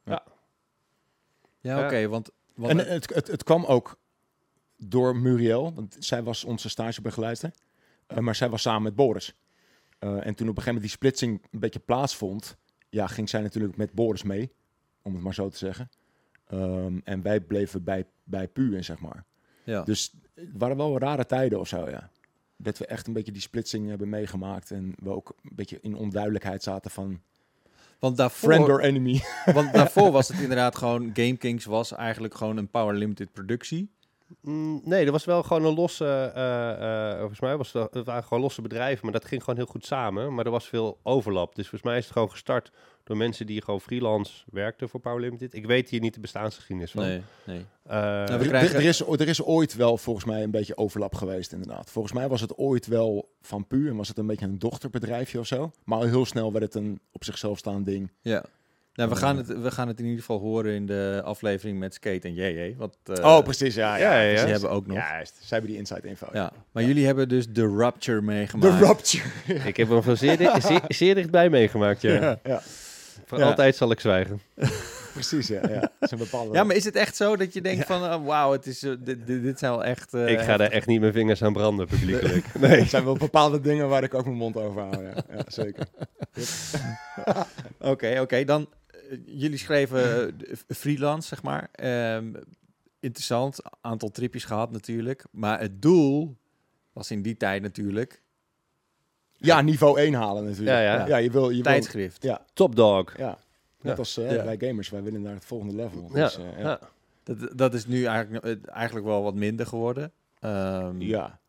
B: Ja,
C: Ja.
B: oké, want... want
A: En het, het, het kwam ook door Muriel, want zij was onze stagebegeleider. Eh, maar zij was samen met Boris. Eh, en toen op een gegeven moment die splitsing een beetje plaatsvond, ja, ging zij natuurlijk met Boris mee, om het maar zo te zeggen. Ehm, en wij bleven bij, bij Pu, zeg maar.
B: ja.
A: Dus het waren wel rare tijden of zo, ja. Dat we echt een beetje die splitsing hebben meegemaakt. En we ook een beetje in onduidelijkheid zaten van
B: want, daarvoor,
A: friend or enemy.
B: want daarvoor was het inderdaad gewoon... Game Kings was eigenlijk gewoon een Power Limited productie.
C: Mm, nee, er was wel gewoon een losse, eh, eh, volgens mij was het, het waren gewoon losse bedrijven, maar dat ging gewoon heel goed samen. Maar er was veel overlap. Dus volgens mij is het gewoon gestart door mensen die gewoon freelance werkten voor Power Limited. Ik weet hier niet de bestaansgeschiedenis van.
B: Nee, nee.
C: Eh,
B: Nou, we
A: Er-
B: krijgen-
A: er, is, er is ooit wel volgens mij een beetje overlap geweest, inderdaad. Volgens mij was het ooit wel van Pu en was het een beetje een dochterbedrijfje of zo. Maar al heel snel werd het een op zichzelf staand ding.
B: Ja. Nou, we,
A: Eh.
B: gaan het, we gaan het in ieder geval horen in de aflevering met Skate en JJ. Want, eh,
A: oh, precies, ja.
C: ja, ja.
B: hebben ook nog.
A: Ja, juist. Zij hebben die inside info.
B: Ja, maar jullie hebben dus de Rupture meegemaakt.
A: De Rupture.
C: ik heb hem van zeer, zeer, zeer dichtbij meegemaakt, ja.
A: Ja, ja.
C: Voor
B: Ja.
C: altijd zal ik zwijgen.
A: precies, ja. ja. Is bepaalde...
B: Ja, maar is het echt zo dat je denkt van, oh, wauw, het is, eh, dit, dit, zijn wel echt... eh,
C: ik ga daar echt niet mijn vingers aan branden, publiekelijk.
A: Nee, er zijn wel bepaalde dingen waar ik ook mijn mond over hou. Ja, ja zeker.
B: Oké, oké. Dan, eh, jullie schreven freelance, zeg maar. Ehm, interessant, aantal tripjes gehad natuurlijk. Maar het doel was in die tijd natuurlijk
A: Ja, niveau 1 halen natuurlijk.
C: Ja, ja.
A: ja je wil... Je wil
B: tijdschrift.
A: ja,
C: Top dog.
A: ja. Net
C: Ja.
A: als eh,
B: Ja.
A: bij gamers, wij willen naar het volgende level.
C: Ja,
A: Dus, eh, ja.
C: ja.
B: Dat, dat is nu eigenlijk, eh, eigenlijk wel wat minder geworden. Ehm,
A: ja.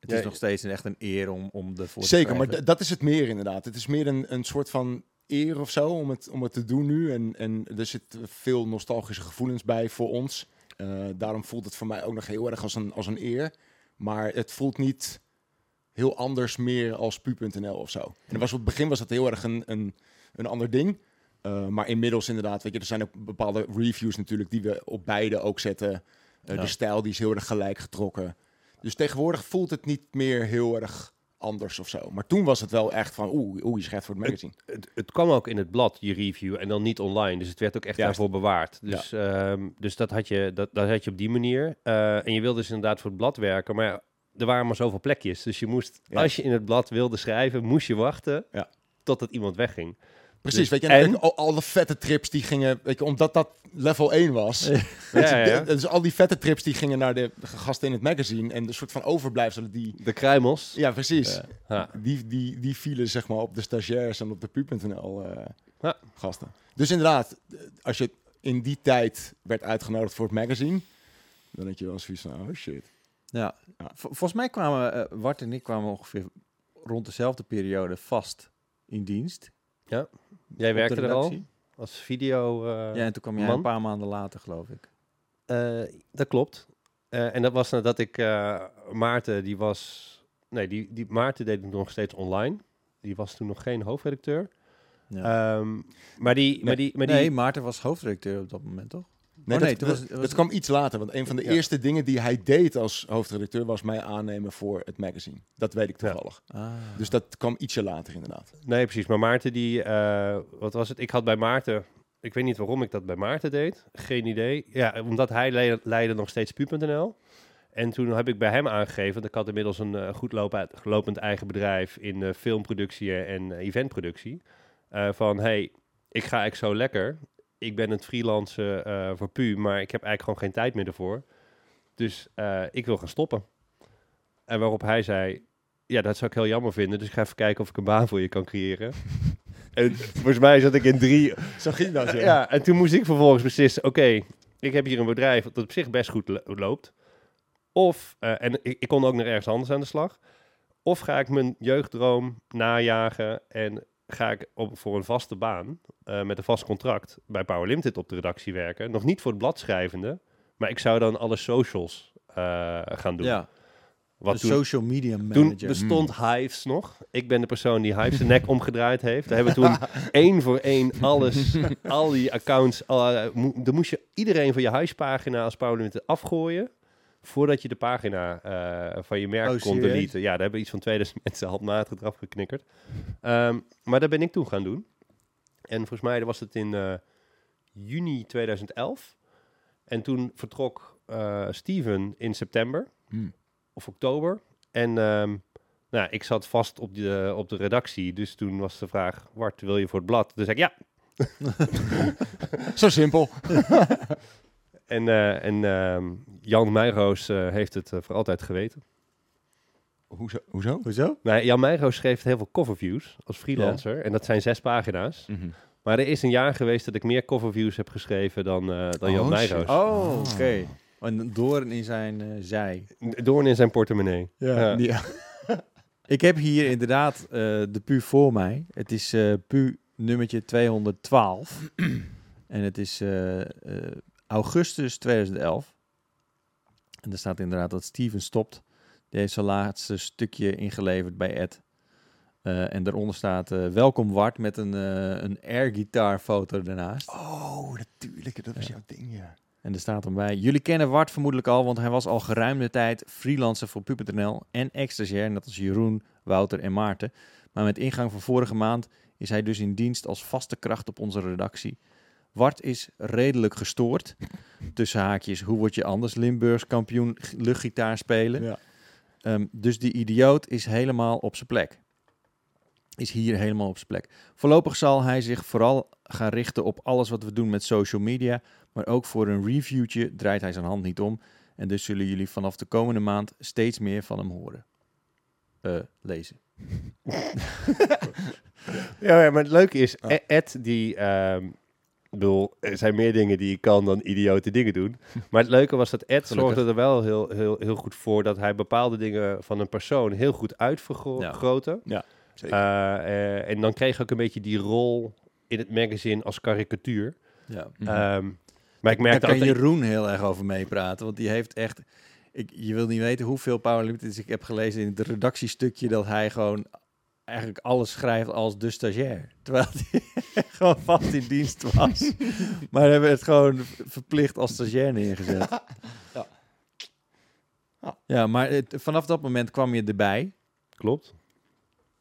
B: Het is nog steeds een, echt een eer om, om ervoor te
A: Zeker, maar dat is het meer inderdaad. Het is meer een, een soort van eer of zo om het, om het te doen nu. En, en er zitten veel nostalgische gevoelens bij voor ons. Eh, daarom voelt het voor mij ook nog heel erg als een, als een eer. Maar het voelt niet heel anders meer als pu.nl of zo. En was, op het begin was dat heel erg een, een, een ander ding. Eh, maar inmiddels inderdaad, weet je, er zijn ook bepaalde reviews natuurlijk die we op beide ook zetten. Eh,
B: Ja.
A: De stijl die is heel erg gelijk getrokken. Dus tegenwoordig voelt het niet meer heel erg anders of zo. Maar toen was het wel echt van, oeh, oeh je schrijft voor het magazine.
C: Het, het kwam ook in het blad, je review, en dan niet online. Dus het werd ook echt
A: Juist.
C: daarvoor bewaard. Dus, ehm, dus dat, had je, dat, dat had je op die manier. Eh, en je wilde dus inderdaad voor het blad werken. Maar ja, er waren maar zoveel plekjes. Dus je moest,
A: Ja.
C: als je in het blad wilde schrijven, moest je wachten
A: Ja.
C: totdat iemand wegging.
A: Precies,
C: Dus-
A: weet je,
C: en-
A: en al, alle vette trips die gingen, weet je, omdat dat level 1 was.
B: Ja.
C: Ja,
A: de- dus al die vette trips die gingen naar de gasten in het magazine en de soort van overblijfselen die,
C: De kruimels.
A: ja precies,
B: Ja.
C: Ja.
A: die, die, die vielen zeg maar op de stagiairs en op de pu.nl eh,
C: Ja.
A: gasten. Dus inderdaad, eh, als je in die tijd werd uitgenodigd voor het magazine, dan had je wel zoiets van, oh shit.
B: Ja.
A: Ja.
B: Vol- volgens mij kwamen uh, Wart en ik kwamen ongeveer rond dezelfde periode vast in dienst.
C: Jij
B: op de
C: werkte er al als video. eh,
B: ja, en toen kwam jij
C: man.
B: een paar maanden later, geloof ik.
C: Eh, dat klopt. Eh, en dat was nadat ik eh, Maarten, die was. Nee, die, die Maarten deed het nog steeds online. Die was toen nog geen hoofdredacteur.
B: Ja.
C: Ehm, maar die. Maar die, maar die
B: nee, Maarten was hoofdredacteur op dat moment, toch?
A: Nee,
B: Oh, nee,
A: dat,
B: toen was-
A: dat,
B: was-
A: dat kwam iets later, want een van de
C: Ja.
A: eerste dingen die hij deed als hoofdredacteur was mij aannemen voor het magazine. Dat weet ik
C: Ja.
A: toevallig.
B: Ah.
A: Dus dat kwam ietsje later inderdaad.
C: Nee, precies. Maar Maarten, die. eh, wat was het? Ik had bij Maarten. Ik weet niet waarom ik dat bij Maarten deed. Geen idee. Ja, omdat hij leidde, leidde nog steeds pu.nl. En toen heb ik bij hem aangegeven, want ik had inmiddels een eh, goed lopen, lopend eigen bedrijf in eh, filmproductie en eventproductie. Van, hey, ik ga eigenlijk zo lekker. Ik ben het freelance eh, voor pu, maar ik heb eigenlijk gewoon geen tijd meer ervoor. Dus eh, ik wil gaan stoppen. En waarop hij zei, ja, dat zou ik heel jammer vinden. Dus ik ga even kijken of ik een baan voor je kan creëren. en volgens mij zat ik in drie...
A: Zo ging dat,
C: Ja. en toen moest ik vervolgens beslissen, oké, ik heb hier een bedrijf dat op zich best goed lo- loopt. Of, eh, en ik, ik kon ook nog ergens anders aan de slag. Of ga ik mijn jeugddroom najagen en ga ik op, voor een vaste baan eh, met een vast contract bij Power Limited op de redactie werken. Nog niet voor het blad schrijvende, maar ik zou dan alle socials eh, gaan doen.
B: Ja,
C: Wat
B: de
C: toen,
B: social media
C: toen
B: manager.
C: bestond Hives nog. Ik ben de persoon die Hives de nek omgedraaid heeft. Daar hebben we toen één voor één alles, al die accounts. Al, eh, mo- dan moest je iedereen van je Hives-pagina als Power Limited afgooien. Voordat je de pagina eh, van je merk
B: Oh,
C: kon deleten. Ja, daar hebben iets van 2000 mensen handmatig eraf geknikkerd. Ehm, maar dat ben ik toen gaan doen. En volgens mij was het in eh, juni 2011. En toen vertrok eh, Steven in september
A: Hmm.
C: of oktober. En ehm, nou, ik zat vast op de, op de redactie. Dus toen was de vraag, Wart, wil je voor het blad? Dus zei ik ja.
A: Zo simpel.
C: En, eh, en ehm, Jan Meijroos eh, heeft het eh, voor altijd geweten.
A: Hoezo? Hoezo?
B: Hoezo?
C: Nou, Jan Meijroos schreef heel veel coverviews als freelancer. En dat zijn zes pagina's.
A: Mhm.
C: Maar er is een jaar geweest dat ik meer coverviews heb geschreven dan, eh, dan Jan
A: Oh,
C: Meijroos.
B: Oh, oké. Een doorn in zijn eh, zij.
C: Doorn in zijn portemonnee. Ja.
A: Ja.
B: Ik heb hier inderdaad eh, de pu voor mij. Het is eh pu nummertje 212. en het is eh, eh, augustus 2011. En er staat inderdaad dat Steven stopt. Die heeft zijn laatste stukje ingeleverd bij Ed. Eh, en daaronder staat eh, welkom Wart met een, eh een air foto ernaast.
A: Oh, natuurlijk. Dat was jouw ding, ja.
B: En er staat erbij, jullie kennen Wart vermoedelijk al, want hij was al geruime tijd freelancer voor Pu.nl en ex-stagiair, net als Jeroen, Wouter en Maarten. Maar met ingang van vorige maand is hij dus in dienst als vaste kracht op onze redactie. Wart is redelijk gestoord. Tussen haakjes, hoe word je anders Limburgs kampioen luchtgitaar spelen?
A: Ja.
B: Ehm, dus die idioot is helemaal op zijn plek. Is hier helemaal op zijn plek. Voorlopig zal hij zich vooral gaan richten op alles wat we doen met social media. Maar ook voor een reviewtje draait hij zijn hand niet om. En dus zullen jullie vanaf de komende maand steeds meer van hem horen. Eh, lezen.
C: Ja, ja, maar het leuke is, Ed die... ehm, ik bedoel, er zijn meer dingen die je kan dan idiote dingen doen. Maar het leuke was dat Ed
B: Gelukkig.
C: zorgde er wel heel, heel, heel goed voor... dat hij bepaalde dingen van een persoon heel goed uitvergroten.
A: Zeker.
C: Eh, eh, en dan kreeg je ook een beetje die rol in het magazine als karikatuur.
B: Ja.
A: Mhm.
C: Ehm, maar ik
B: Daar
C: merkte
B: kan
C: altijd...
B: Jeroen heel erg over meepraten, want die heeft echt... Ik, je wil niet weten hoeveel Power Limiteds ik heb gelezen in het redactiestukje dat hij gewoon eigenlijk alles schrijft als de stagiair. Terwijl hij gewoon vast in dienst was. maar hebben het gewoon verplicht als stagiair neergezet.
A: Ja. Ja.
B: Ja, maar het- vanaf dat moment kwam je erbij.
C: Klopt.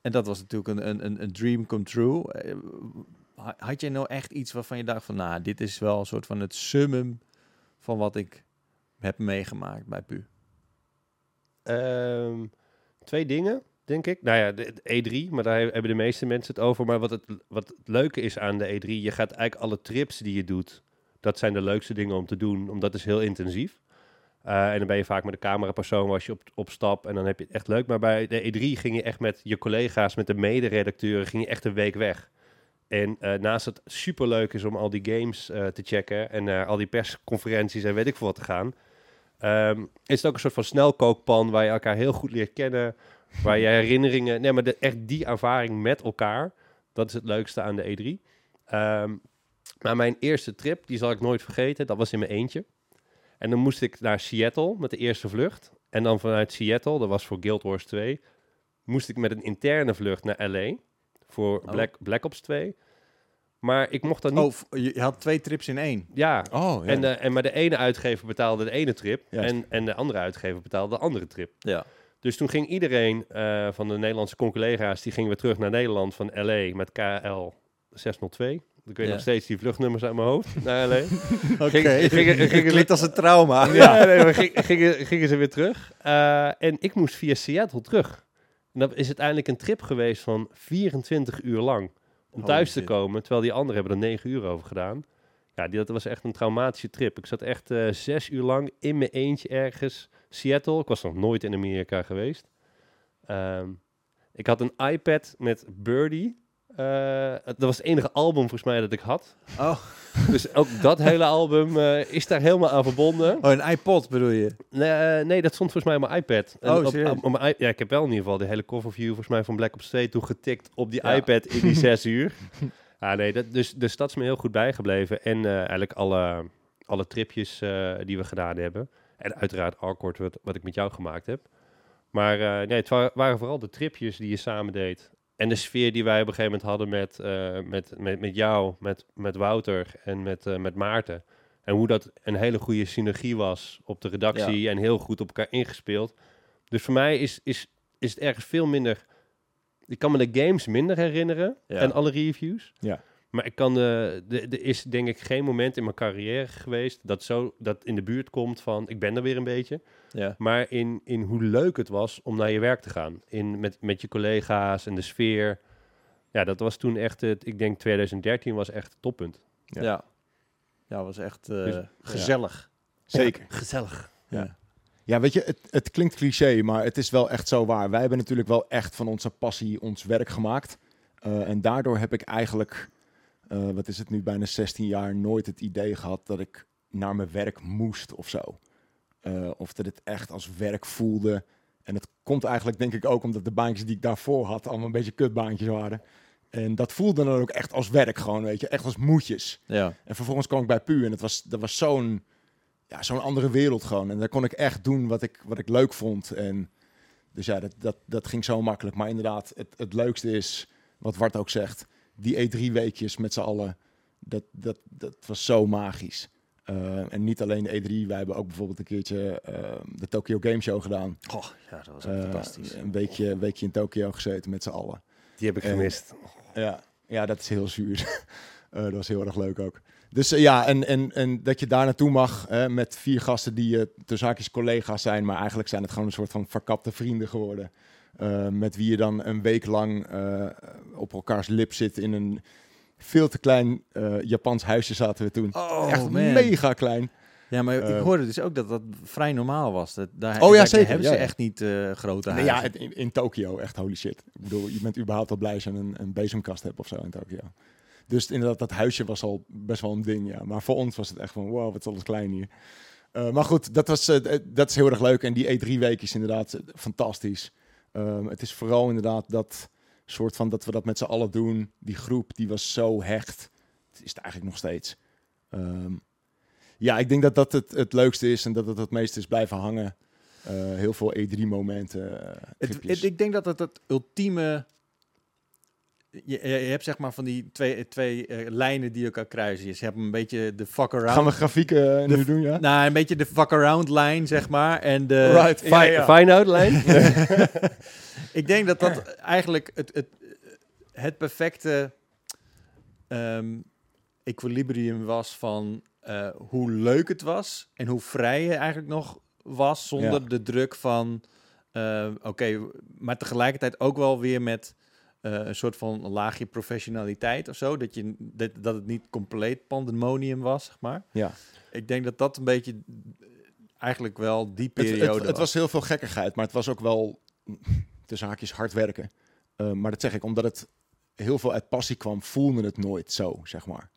B: En dat was natuurlijk een, een, een, een dream come true. Eh, ha- Had je nou echt iets waarvan je dacht van... nou, dit is wel een soort van het summum van wat ik heb meegemaakt bij Pu?
C: Ehm, twee dingen, denk ik. Nou ja, de, de E3, maar daar hebben de meeste mensen het over. Maar wat het, wat leuke is aan de E3, je gaat eigenlijk alle trips die je doet, dat zijn de leukste dingen om te doen, omdat het is heel intensief. Eh, en dan ben je vaak met de camerapersoon als je op, op stap en dan heb je het echt leuk. Maar bij de E3 ging je echt met je collega's, met de mederedacteuren, ging je echt een week weg. En eh, naast het superleuk is om al die games eh, te checken en naar al die persconferenties en weet ik veel wat te gaan, Ehm, is het ook een soort van snelkookpan waar je elkaar heel goed leert kennen. Waar je herinneringen... Nee, maar de, echt die ervaring met elkaar. Dat is het leukste aan de E3. Ehm, maar mijn eerste trip, die zal ik nooit vergeten. Dat was in mijn eentje. En dan moest ik naar Seattle met de eerste vlucht. En dan vanuit Seattle, dat was voor Guild Wars 2... moest ik met een interne vlucht naar LA. Voor
B: Oh.
C: Black, Black Ops 2. Maar ik mocht dan niet...
B: Oh, je had twee trips in één.
C: Ja,
A: Oh, ja.
C: en, eh, en maar de ene uitgever betaalde de ene trip
A: Juist.
C: en, en de andere uitgever betaalde de andere trip.
B: Ja.
C: Dus toen ging iedereen eh, van de Nederlandse collega's, die gingen weer terug naar Nederland van LA met KL 602. Ik weet
B: Ja.
C: nog steeds die vluchtnummers uit mijn hoofd naar LA.
B: Oké, klinkt als een trauma.
C: ja, nee, maar gingen, gingen ze weer terug. Eh, en ik moest via Seattle terug. En dat is uiteindelijk een trip geweest van 24 uur lang. Om
B: Holy
C: thuis te
B: shit.
C: komen, terwijl die anderen hebben er 9 uur over gedaan. Ja, die, dat was echt een traumatische trip. Ik zat echt eh, zes uur lang in mijn eentje ergens. Seattle, ik was nog nooit in Amerika geweest. Ehm, ik had een iPad met Birdie. Eh, dat was het enige album volgens mij dat ik had.
B: Oh.
C: Dus ook dat hele album eh, is daar helemaal aan verbonden.
B: oh, een iPod bedoel je?
C: Nee, eh, nee, dat stond volgens mij op mijn iPad. En
B: Oh,
C: op, op- op mijn ja, ik heb wel in ieder geval de hele coverview volgens mij van Black Ops 2 toegetikt op die
B: Ja.
C: iPad in die zes uur. Ah, nee, dat, dus, dus dat is me heel goed bijgebleven. En eigenlijk alle, alle tripjes die we gedaan hebben. En uiteraard Awkward, wat, wat ik met jou gemaakt heb. Maar eh, nee, het wa- waren vooral de tripjes die je samen deed. En de sfeer die wij op een gegeven moment hadden met, eh, met, met, met jou, met, met Wouter en met, eh, met Maarten. En hoe dat een hele goede synergie was op de redactie en heel goed op elkaar ingespeeld. Dus voor mij is, is, is het ergens veel minder... Ik kan me de games minder herinneren
B: Ja.
C: en alle reviews.
A: Ja.
C: Maar ik kan de, de, er is denk ik geen moment in mijn carrière geweest dat zo dat in de buurt komt van ik ben er weer een beetje.
B: Ja.
C: Maar in, in hoe leuk het was om naar je werk te gaan. In, met, met je collega's en de sfeer. Ja, dat was toen echt het, ik denk 2013 was echt het toppunt.
A: Ja.
B: Ja. Ja, was echt eh,
C: Dus-
B: gezellig.
A: Zeker.
C: Gezellig.
A: Ja. Ja, weet je, het, het klinkt cliché, maar het is wel echt zo waar. Wij hebben natuurlijk wel echt van onze passie ons werk gemaakt. Eh, en daardoor heb ik eigenlijk, eh, wat is het nu, bijna 16 jaar nooit het idee gehad dat ik naar mijn werk moest of zo. Eh, of dat het echt als werk voelde. En het komt eigenlijk denk ik ook omdat de baantjes die ik daarvoor had allemaal een beetje kutbaantjes waren. En dat voelde dan ook echt als werk gewoon, weet je. Echt als moedjes.
B: Ja.
A: En vervolgens kwam ik bij Pu en het was, dat was zo'n ja, zo'n andere wereld gewoon. En daar kon ik echt doen wat ik, wat ik leuk vond. En dus ja, dat, dat, dat ging zo makkelijk. Maar inderdaad, het, het leukste is, wat Wart ook zegt, die E3-weekjes met z'n allen. Dat, dat, dat was zo magisch. Eh, en niet alleen de E3, wij hebben ook bijvoorbeeld een keertje eh, de Tokyo Game Show gedaan.
B: Oh, ja, dat was
A: Eh,
B: fantastisch.
A: Een weekje, een weekje in Tokyo gezeten met z'n allen.
C: Die heb ik
A: En-
C: gemist.
A: Ja, ja dat is heel zuur. Eh, dat was heel erg leuk ook. Dus ja, en, en, en dat je daar naartoe mag hè, met vier gasten die je uh, zaakjes collega's zijn, maar eigenlijk zijn het gewoon een soort van verkapte vrienden geworden. Uh, met wie je dan een week lang uh, op elkaars lip zit in een veel te klein uh, Japans huisje zaten we toen.
B: Oh,
A: Echt
B: man.
A: mega klein.
B: Ja, maar ik
A: Eh,
B: hoorde dus ook dat dat vrij normaal was. Dat, daar,
A: Oh ja, zeker,
B: hebben
A: ja,
B: ze
A: ja.
B: echt niet eh, grote
A: Nee,
B: huizen.
A: ja, in, in Tokio, echt holy shit. Ik bedoel, je bent überhaupt al blij als je een, een bezemkast hebt of zo in Tokio. Dus inderdaad, dat huisje was al best wel een ding, ja. Maar voor ons was het echt van, wow, wat is alles klein hier. Maar goed, dat, was, dat is heel erg leuk. En die E3-week is inderdaad fantastisch. Um, het is vooral inderdaad dat soort van dat we dat met z'n allen doen. Die groep, die was zo hecht. Het is het eigenlijk nog steeds. Um, ja, ik denk dat dat het, het leukste is en dat het het meest is blijven hangen. Uh, heel veel E3-momenten. Uh,
B: Het, het, ik denk dat het het ultieme. Je, je, hebt zeg maar van die twee, twee uh, lijnen die elkaar kruisen. Je hebt een beetje de fuck around.
A: Gaan we grafieken uh, nu doen, ja?
B: Nou, een beetje de fuck around lijn, zeg maar. En de
A: right.
C: Fi ja, ja. fine out lijn.
B: ik denk dat dat eigenlijk het, het, het perfecte um, equilibrium was van uh, hoe leuk het was en hoe vrij je eigenlijk nog was zonder ja. de druk van oké, okay, maar tegelijkertijd ook wel weer met een soort van laagje professionaliteit of zo, dat, je, dat, dat het niet compleet pandemonium was, zeg maar.
A: Ja.
B: Ik denk dat dat een beetje eigenlijk wel die periode
A: het, het, het
B: was.
A: heel veel gekkigheid, maar het was ook wel de zaakjes hard werken. Uh, maar dat zeg ik omdat het heel veel uit passie kwam, voelde het nooit zo, zeg maar.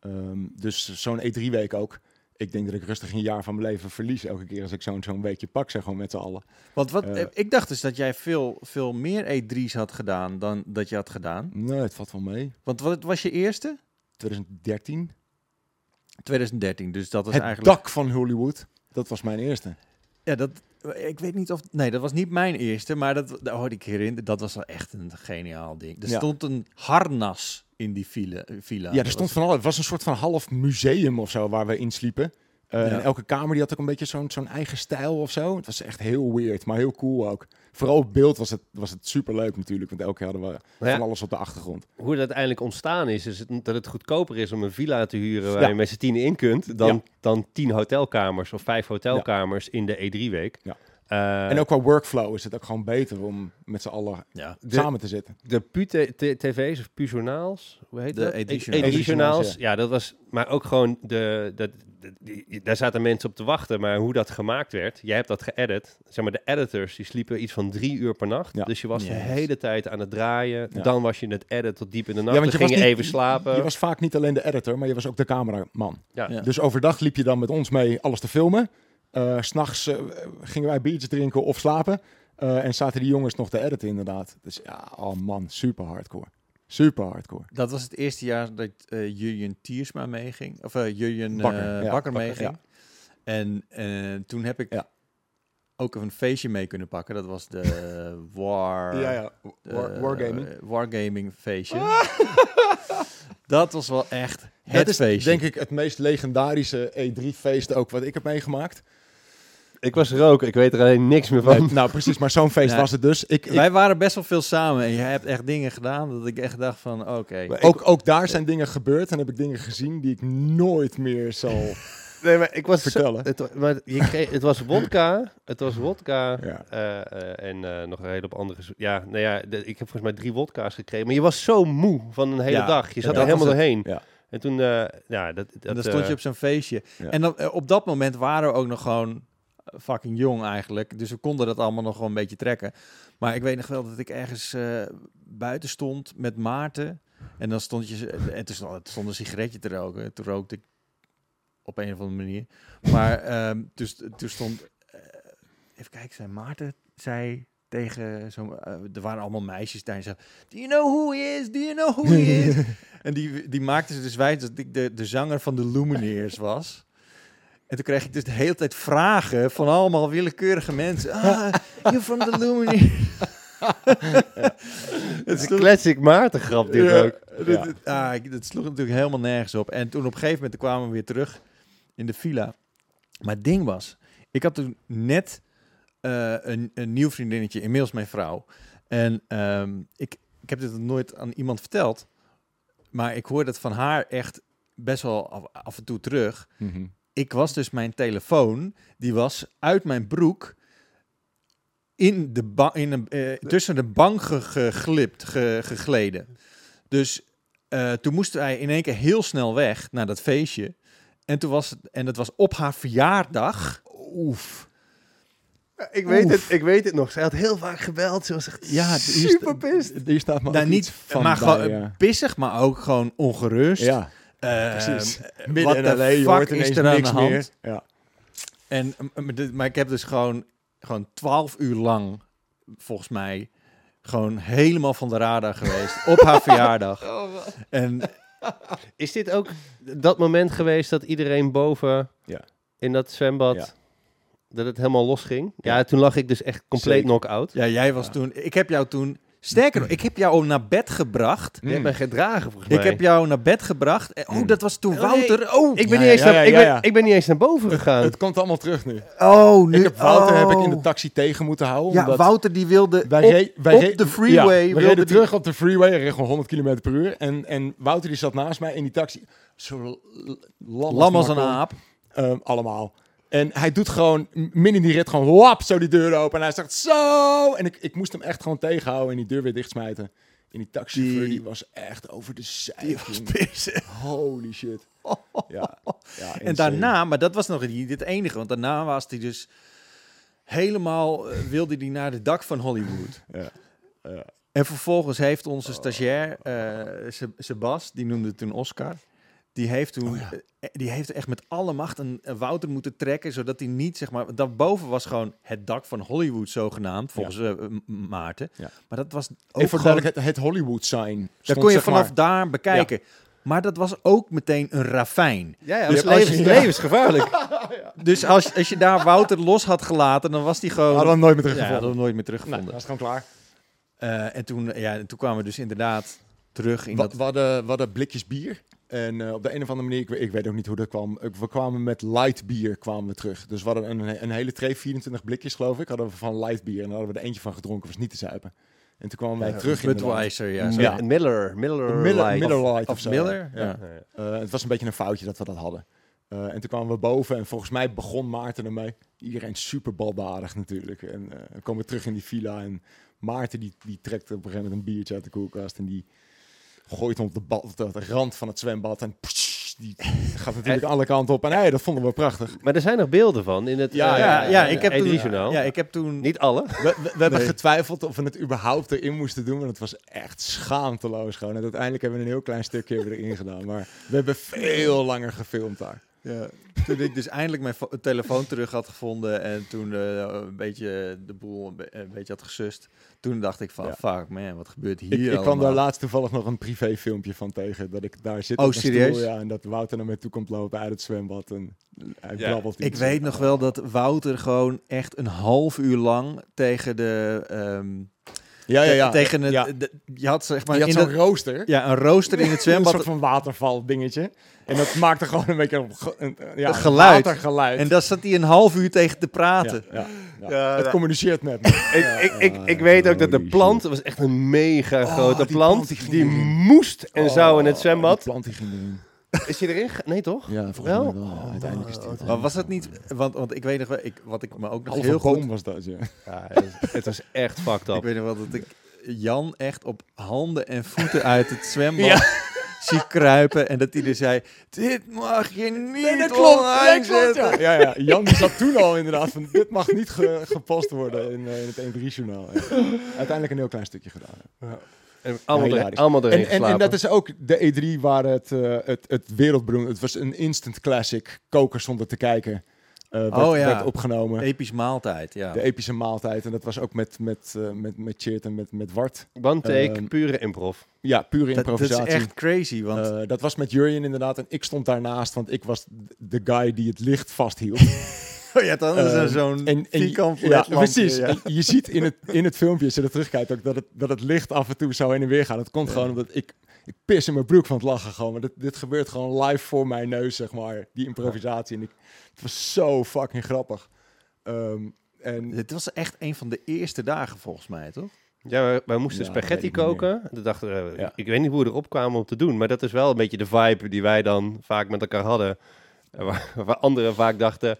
A: Um, dus zo'n E3-week ook. Ik denk dat ik rustig een jaar van mijn leven verlies elke keer als ik zo'n zo'n weekje pak, zeg gewoon met z'n allen.
B: Want wat, uh, ik dacht dus dat jij veel, veel meer E3's had gedaan dan dat je had gedaan.
A: Nee, het valt wel mee.
B: Want wat was je eerste?
A: 2013.
B: 2013, dus dat was
A: het
B: eigenlijk...
A: dak van Hollywood, dat was mijn eerste.
B: Ja, dat, ik weet niet of... Nee, dat was niet mijn eerste, maar dat, hoorde ik hierin. Dat was wel echt een geniaal ding. Er
A: Ja.
B: stond een harnas in die villa. villa.
A: Ja, er stond van alles. Het was een soort van half museum of zo waar we in sliepen. Uh,
B: Ja.
A: En elke kamer die had ook een beetje zo'n zo'n eigen stijl of zo. Het was echt heel weird, maar heel cool ook. Vooral op beeld was het, was het super leuk natuurlijk, want elke keer hadden we
C: Ja.
A: van alles op de achtergrond.
C: Hoe dat uiteindelijk ontstaan is, is het, dat het goedkoper is om een villa te huren waar
A: Ja.
C: je met z'n tien in kunt, dan,
A: Ja.
C: dan tien hotelkamers of vijf hotelkamers in de E3-week.
A: Ja.
C: Eh,
A: en ook qua workflow is het ook gewoon beter om met z'n allen
B: Ja.
C: De-
A: samen te zitten.
C: de PU-tv's of PU-journaals, hoe heet
B: De
C: dat?
B: editionals.
C: Editionals,
A: Ja.
C: ja. dat was, maar ook gewoon de, de, de- die- daar zaten mensen op te wachten, maar hoe dat gemaakt werd, jij hebt dat geëdit, zeg maar de editors, die sliepen iets van drie uur per nacht,
A: Ja.
C: dus je was de hele tijd aan het draaien,
A: Ja.
C: dan was je in het edit tot diep in de nacht,
A: want
C: dan
A: je
C: ging
A: niet-
C: even slapen.
A: Je was vaak niet alleen de editor, maar je was ook de cameraman.
C: ja.
B: Ja.
A: Dus overdag liep je dan met ons mee alles te filmen. Uh, S'nachts eh, gingen wij biertjes drinken of slapen. Eh, en zaten die jongens nog te editen inderdaad. Dus ja, oh man, super hardcore. Super hardcore.
B: Dat was het eerste jaar dat Jurjen Tiersma meeging. Of Jurjen
A: Bakker, ja,
B: Bakker meeging. En toen heb ik
A: Ja.
B: ook een feestje mee kunnen pakken. Dat was de War...
A: ja. War, wargaming.
B: Wargaming feestje. dat was wel echt het
A: Dat is
B: feestje.
A: denk ik het meest legendarische E3-feest ook wat ik heb meegemaakt.
C: Ik was er ook, ik weet er alleen niks meer van.
A: Nee, nou precies, maar zo'n feest
B: Ja.
A: was het dus. Ik, ik-
B: Wij waren best wel veel samen en jij hebt echt dingen gedaan dat ik echt dacht van oké.
A: Ook, ook daar zijn dingen gebeurd en heb ik dingen gezien die ik nooit meer zal
C: Nee, maar ik was
A: vertellen.
C: Het, maar je kreeg, het was wodka, het was wodka
A: Ja.
C: eh, eh, en eh, nog een hele hoop andere. Ja, nou ja, de- ik heb volgens mij drie wodka's gekregen. Maar je was zo moe van een hele
B: Ja,
C: dag. Je zat
A: ja,
C: er helemaal doorheen.
A: Ja.
C: En toen, eh, ja, dat, dat,
B: En dan stond je op zo'n feestje.
A: Ja.
B: En dan, op dat moment waren we ook nog gewoon fucking jong eigenlijk. Dus we konden dat allemaal nog gewoon een beetje trekken. Maar ik weet nog wel dat ik ergens eh, buiten stond met Maarten. En dan stond je... En toen stond, een sigaretje te roken. Toen rookte ik op een of andere manier. Maar ehm, dus, toen stond... eh, even kijken, zei Maarten... Zei tegen zo'n... eh, er waren allemaal meisjes daar. En zei, Do you know who he is? Do you know who he is? En die, die maakte ze dus wijs dat ik de, de zanger van de Lumineers was. En toen kreeg ik dus de hele tijd vragen van allemaal willekeurige mensen. Ah, you're from the Lumineers.
C: Het is een classic Maarten grap dit
B: Ja,
C: ook.
B: dit- dit- ah, dat sloeg natuurlijk helemaal nergens op. En toen op een gegeven moment kwamen we weer terug in de villa. Maar het ding was, ik had toen net eh, een, een nieuw vriendinnetje, inmiddels mijn vrouw. En ehm, ik, ik heb dit nog nooit aan iemand verteld. maar ik hoor dat van haar echt best wel af, af en toe terug.
A: Mhm.
B: Ik was dus mijn telefoon, die was uit mijn broek in de ba- in een, eh, tussen de bank ge- geglipt, ge- gegleden. Dus eh, toen moesten wij in één keer heel snel weg naar dat feestje. En toen was het, en het was op haar verjaardag.
A: Oef.
C: Ik weet,
A: Oef.
C: het, ik weet het nog. Ze had heel vaak gebeld. Ze was echt
B: Ja,
C: super pissed.
A: Hier staat me
B: Nou,
A: ook
B: niet,
A: van
B: maar
A: bij,
B: gewoon
A: ja.
B: pissig, maar ook gewoon ongerust.
A: Ja,
B: Eh,
A: precies.
B: wat
A: Midden in
B: de
A: LA, je
B: fuck
A: hoort
B: is
A: ineens
B: er
A: niks
B: hand?
A: meer. Ja.
B: En, maar ik heb dus gewoon, gewoon 12 uur lang, volgens mij, gewoon helemaal van de radar geweest op haar verjaardag. En
C: Is dit ook dat moment geweest dat iedereen boven
A: Ja.
C: in dat zwembad,
A: Ja.
C: dat het helemaal losging? Ja,
A: Ja.
C: toen lag ik dus echt compleet knock-out.
B: ja, jij was
A: Ja.
B: toen, ik heb jou toen, sterker nog, ik heb jou naar bed gebracht.
C: Je hebt mij gedragen volgens
B: Ik
C: mij.
B: heb jou naar bed gebracht. En, oh,
A: Mm.
B: dat was toen
C: Oh, nee.
B: Wouter. Oh,
C: Ik ben,
A: Ja,
C: niet eens
A: ja,
C: naar,
A: ja,
C: ik, ben,
A: ja.
C: ik ben niet eens naar boven gegaan.
A: Het komt allemaal terug nu.
B: oh nu,
A: Ik heb Wouter heb ik in
B: oh.
A: de taxi tegen moeten houden.
B: Ja,
A: omdat
B: Wouter die wilde
A: wij
B: op,
A: re- wij
B: op
A: re-
B: de freeway.
A: Ja, we
B: wilde
A: reden
B: die-
A: terug op de freeway. Hij reed gewoon 100 km per uur. En, en Wouter die zat naast mij in die taxi. Zo l- lam,
B: Lam als
A: maar
B: een
A: kon.
B: aap.
A: Ehm, allemaal. En hij doet gewoon m- midden in die rit gewoon wap, zo die deur open. En hij zegt zo. En ik, ik moest hem echt gewoon tegenhouden en die deur weer dichtsmijten. En die taxichauffeur
B: Die-
A: die was echt over de
B: pissig.
A: Holy shit. Ja, ja
B: En daarna, maar dat was nog niet het enige, want daarna was hij dus helemaal, eh, wilde hij naar het dak van Hollywood.
A: Ja, ja.
B: En vervolgens heeft onze stagiair, eh Se- Sebas, die noemde toen Oscar, die heeft toen,
A: Oh ja.
B: eh, die heeft echt met alle macht een, een Wouter moeten trekken, zodat hij niet, zeg maar, daarboven was gewoon het dak van Hollywood zogenaamd, volgens eh, Maarten.
A: Ja.
B: Maar dat was ook
A: Even
B: gewoon,
A: duidelijkheid, het Hollywood sign. stond,
B: kon je vanaf
A: maar-
B: daar bekijken. Maar dat was ook meteen een ravijn.
C: ja, ja,
B: Dus als je-
C: levens, levensgevaarlijk.
B: Dus als, als je daar Wouter los had gelaten, dan was die gewoon...
A: Hadden we hem nooit meer
B: ja,
A: teruggevonden.
B: hadden we nooit meer teruggevonden.
A: dat is gewoon klaar.
B: Eh, en toen, ja, en toen kwamen we dus inderdaad terug in
A: We,
B: dat...
A: hadden, we hadden blikjes bier. En eh, op de een of andere manier, ik, we- ik weet ook niet hoe dat kwam. We kwamen met light bier kwamen we terug. Dus we hadden een, een hele tray, 24 blikjes geloof ik, hadden we van light bier. En daar hadden we er eentje van gedronken, was niet te zuipen. En toen kwamen wij
B: Ja,
A: terug in
B: Budweiser, ja.
C: Ja.
B: zo.
A: Ja.
C: Miller, Miller,
A: Miller,
C: Lite.
A: Miller Light of,
B: Of
A: zo.
B: Miller?
A: Ja. Eh, het was een beetje een foutje dat we dat hadden. Eh, en toen kwamen we boven en volgens mij begon Maarten ermee. Iedereen super baldadig natuurlijk. En eh, dan komen we terug in die villa en Maarten die, die trekt op een gegeven moment een biertje uit de koelkast en die gooit hem op de, bal, de rand van het zwembad en pssst, die gaat natuurlijk alle kanten op. En hey, dat vonden we prachtig.
C: Maar er zijn nog beelden van in het
A: Ja,
C: eh,
B: Ja, ja, ik heb toen,
C: E3-journaal.
B: ja, ik heb toen...
C: Niet alle.
A: We, we, we hebben getwijfeld of we het überhaupt erin moesten doen, want het was echt schaamteloos gewoon. En uiteindelijk hebben we een heel klein stukje erin gedaan, maar we hebben veel langer gefilmd daar.
B: Ja, toen ik dus eindelijk mijn fo- telefoon terug had gevonden en toen eh, een beetje de boel een, be- een beetje had gesust, toen dacht ik van,
A: Ja.
B: fuck man, wat gebeurt hier
A: Ik, ik kwam
B: allemaal?
A: daar laatst toevallig nog een privé filmpje van tegen. Dat ik daar zit
B: Oh,
A: op
B: serieus?
A: stoel, ja, en dat Wouter naar mij toe komt lopen uit het zwembad. En hij
C: Ja.
B: Ik weet nog wel dat Wouter gewoon echt een half uur lang tegen de... ehm,
A: Ja, ja, ja.
B: Tegen het,
A: ja.
B: de- je had zeg maar
A: je had
B: in
A: zo'n
B: dat-
A: rooster.
B: ja, een rooster in het
A: Een
B: zwembad.
A: soort van waterval dingetje. En dat maakte gewoon een beetje een, een, ja,
B: Een geluid.
A: watergeluid.
B: En daar zat hij een half uur tegen te praten.
A: ja, ja, het communiceert met me.
C: Ik, ik, ik, ik weet ook dat de plant, dat was echt een mega
A: Oh,
C: grote
A: die
C: plant,
A: die
C: moest en zou in het
A: Oh,
C: zwembad.
A: Die plant die ging erin.
C: Is hij erin? Nee toch?
A: Ja, volgens
C: Wel?
A: mij wel. ja. Uiteindelijk is die het.
B: Maar was dat niet... Want, want ik weet nog wel, ik, wat ik me ook nog heel goed...
A: was dat, ja.
C: Ja, het, was, het was echt fucked
B: Ik
C: up.
B: weet nog wel dat ik Jan echt op handen en voeten uit het zwembad
A: Ja.
B: zie kruipen. En dat hij er zei, dit mag je niet
A: Nee, dat klopt.
B: online
A: Ja, klopt, ja. ja, ja. Jan zat toen al inderdaad van dit mag niet ge- gepost worden in, eh, in het 1-3-journaal. Uiteindelijk een heel klein stukje gedaan. ja.
C: En allemaal,
A: Ja, hilarisch.
C: allemaal erin
A: En, en, en dat is ook de E3 waar het, eh, het, het wereldberoemd... Het was een instant classic, koken zonder te kijken. eh werd,
B: Oh, ja.
A: werd opgenomen.
B: Episch maaltijd, ja.
A: De epische maaltijd. En dat was ook met, met, eh, met, met Cheert en met, met Wart.
C: One take,
A: Ehm,
C: pure improv.
A: Ja, pure
B: Dat, dat is
A: improvisatie.
B: echt crazy, want...
A: Eh, dat was met Jurjen inderdaad. En ik stond daarnaast, want ik was de guy die het licht vasthield.
B: oh ja, dan is er
A: ehm,
B: zo'n
A: en, en
B: vierkant
A: ja, precies.
B: ja.
A: En Je ziet in het, in het filmpje, als je er terugkijkt, ook dat het, dat het licht af en toe zo heen en weer gaat. Dat komt
B: Ja.
A: gewoon omdat ik, ik pis in mijn broek van het lachen gewoon. Maar dit, dit gebeurt gewoon live voor mijn neus, zeg maar. Die improvisatie. En ik, het was zo fucking grappig. Ehm, en
B: Het was echt een van de eerste dagen volgens mij, toch?
C: Ja, wij, wij moesten
A: Ja,
C: spaghetti koken. Toen dachten ik weet niet hoe we erop kwamen om te doen, maar dat is wel een beetje de vibe die wij dan vaak met elkaar hadden. Waar, waar anderen vaak dachten,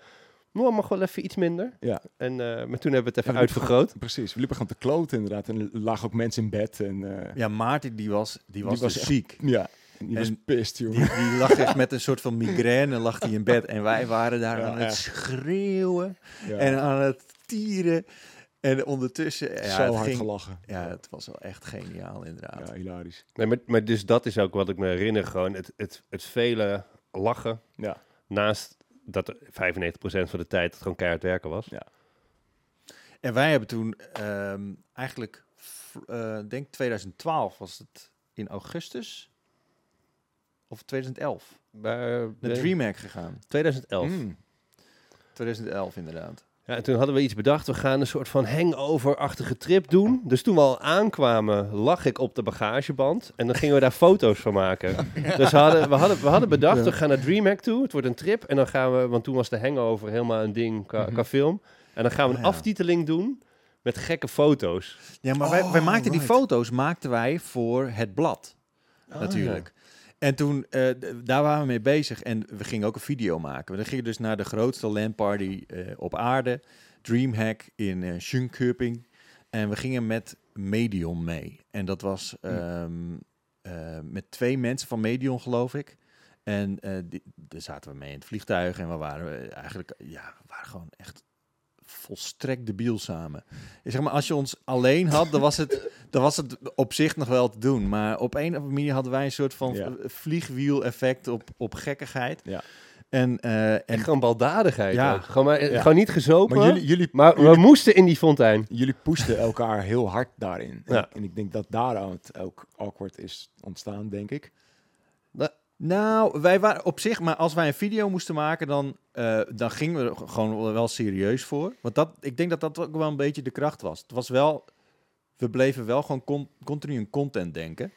C: nou, mag wel even iets minder.
A: Ja.
C: En eh, maar toen hebben we het even
A: Ja, we
C: uitvergroot.
A: Precies, we liepen gewoon te kloten inderdaad. En er lagen ook mensen in bed. En, eh,
B: Ja, Maarten die was, die was,
A: was
B: dus
A: echt-
B: ziek.
A: ja, en die was pist, joh.
B: Die, die lag echt met een soort van migraine lag hij in bed. En wij waren daar
A: Ja,
B: aan het schreeuwen
A: Ja,
B: en aan het tieren. En ondertussen, ja,
A: zo hard
B: ging,
A: gelachen.
B: ja, het was wel echt geniaal inderdaad.
A: Ja, hilarisch.
C: Nee, maar, maar dus dat is ook wat ik me herinner. Gewoon het, het, het vele lachen.
A: Ja.
C: Naast dat er 95% van de tijd het gewoon keihard werken was.
B: En wij hebben toen ehm, eigenlijk, eh, denk 2012 was het in augustus of 2011
C: Bij,
B: naar DreamHack gegaan.
C: 2011.
A: Mm.
B: 2011 inderdaad.
C: Ja, en toen hadden we iets bedacht. We gaan een soort van hangover-achtige trip doen. Dus toen we al aankwamen, lag ik op de bagageband. En dan gingen we daar foto's van maken. Dus we hadden, we, hadden, we hadden bedacht,
A: Ja.
C: we gaan naar DreamHack toe. Het wordt een trip. En dan gaan we, want toen was de hangover helemaal een ding qua,
A: Mhm.
C: qua film. En dan gaan we een
B: Ah, ja.
C: aftiteling doen met gekke foto's.
B: Ja, maar wij, wij
A: Oh,
B: maakten die foto's maakten wij voor het blad. natuurlijk. En toen, eh, daar waren we mee bezig en we gingen ook een video maken. We gingen dus naar de grootste LAN-party eh, op aarde, Dreamhack in Schönköping. En we gingen met Medion mee. En dat was ehm, eh, met twee mensen van Medion, geloof ik. En die, daar zaten we mee in het vliegtuig en we waren eigenlijk, ja, we waren gewoon echt volstrekt debiel samen. Ik zeg maar, als je ons alleen had, dan was het, dan was het op zich nog wel te doen. Maar op een of andere manier hadden wij een soort van
A: Ja.
B: vliegwiel-effect op, op gekkigheid.
A: Ja.
B: En, eh,
C: En
B: en
C: gewoon baldadigheid.
B: Ja.
C: ook. Gewoon, maar,
A: Ja.
C: gewoon niet gezopen.
A: Maar
C: Maar,
A: jullie, jullie,
C: we
A: jullie,
C: moesten in die fontein.
A: jullie pushten elkaar heel hard daarin. En,
C: Ja.
A: en ik denk dat daaruit ook awkward is ontstaan, denk ik.
B: Nou, wij waren op zich, maar als wij een video moesten maken, dan, eh, dan gingen we er gewoon wel serieus voor. Want dat, ik denk dat dat ook wel een beetje de kracht was. Het was wel, we bleven wel gewoon con- continu in content denken.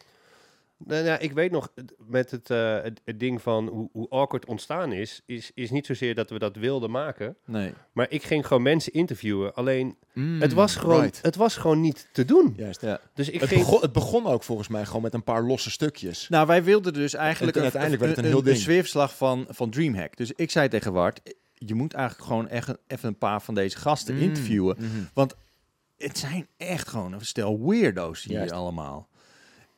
C: Nou, nou, ik weet nog, met het, eh, het, het ding van hoe, hoe awkward ontstaan is, is, is niet zozeer dat we dat wilden maken.
B: Nee.
C: Maar ik ging gewoon mensen interviewen. Alleen,
A: Mm,
C: het, was gewoon,
A: right.
C: het was gewoon niet te doen.
A: Juist.
B: Ja.
C: Dus ik
A: Het,
C: ging...
A: begon, het begon ook volgens mij gewoon met een paar losse stukjes.
B: Nou, wij wilden dus eigenlijk
A: En uiteindelijk werd het een heel ding.
B: zweefslag van, van Dreamhack. Dus ik zei tegen Wart, je moet eigenlijk gewoon echt een- even een paar van deze gasten
A: Mm,
B: interviewen.
A: mhm.
B: Het zijn echt gewoon een stel weirdo's hier
A: Juist.
B: allemaal.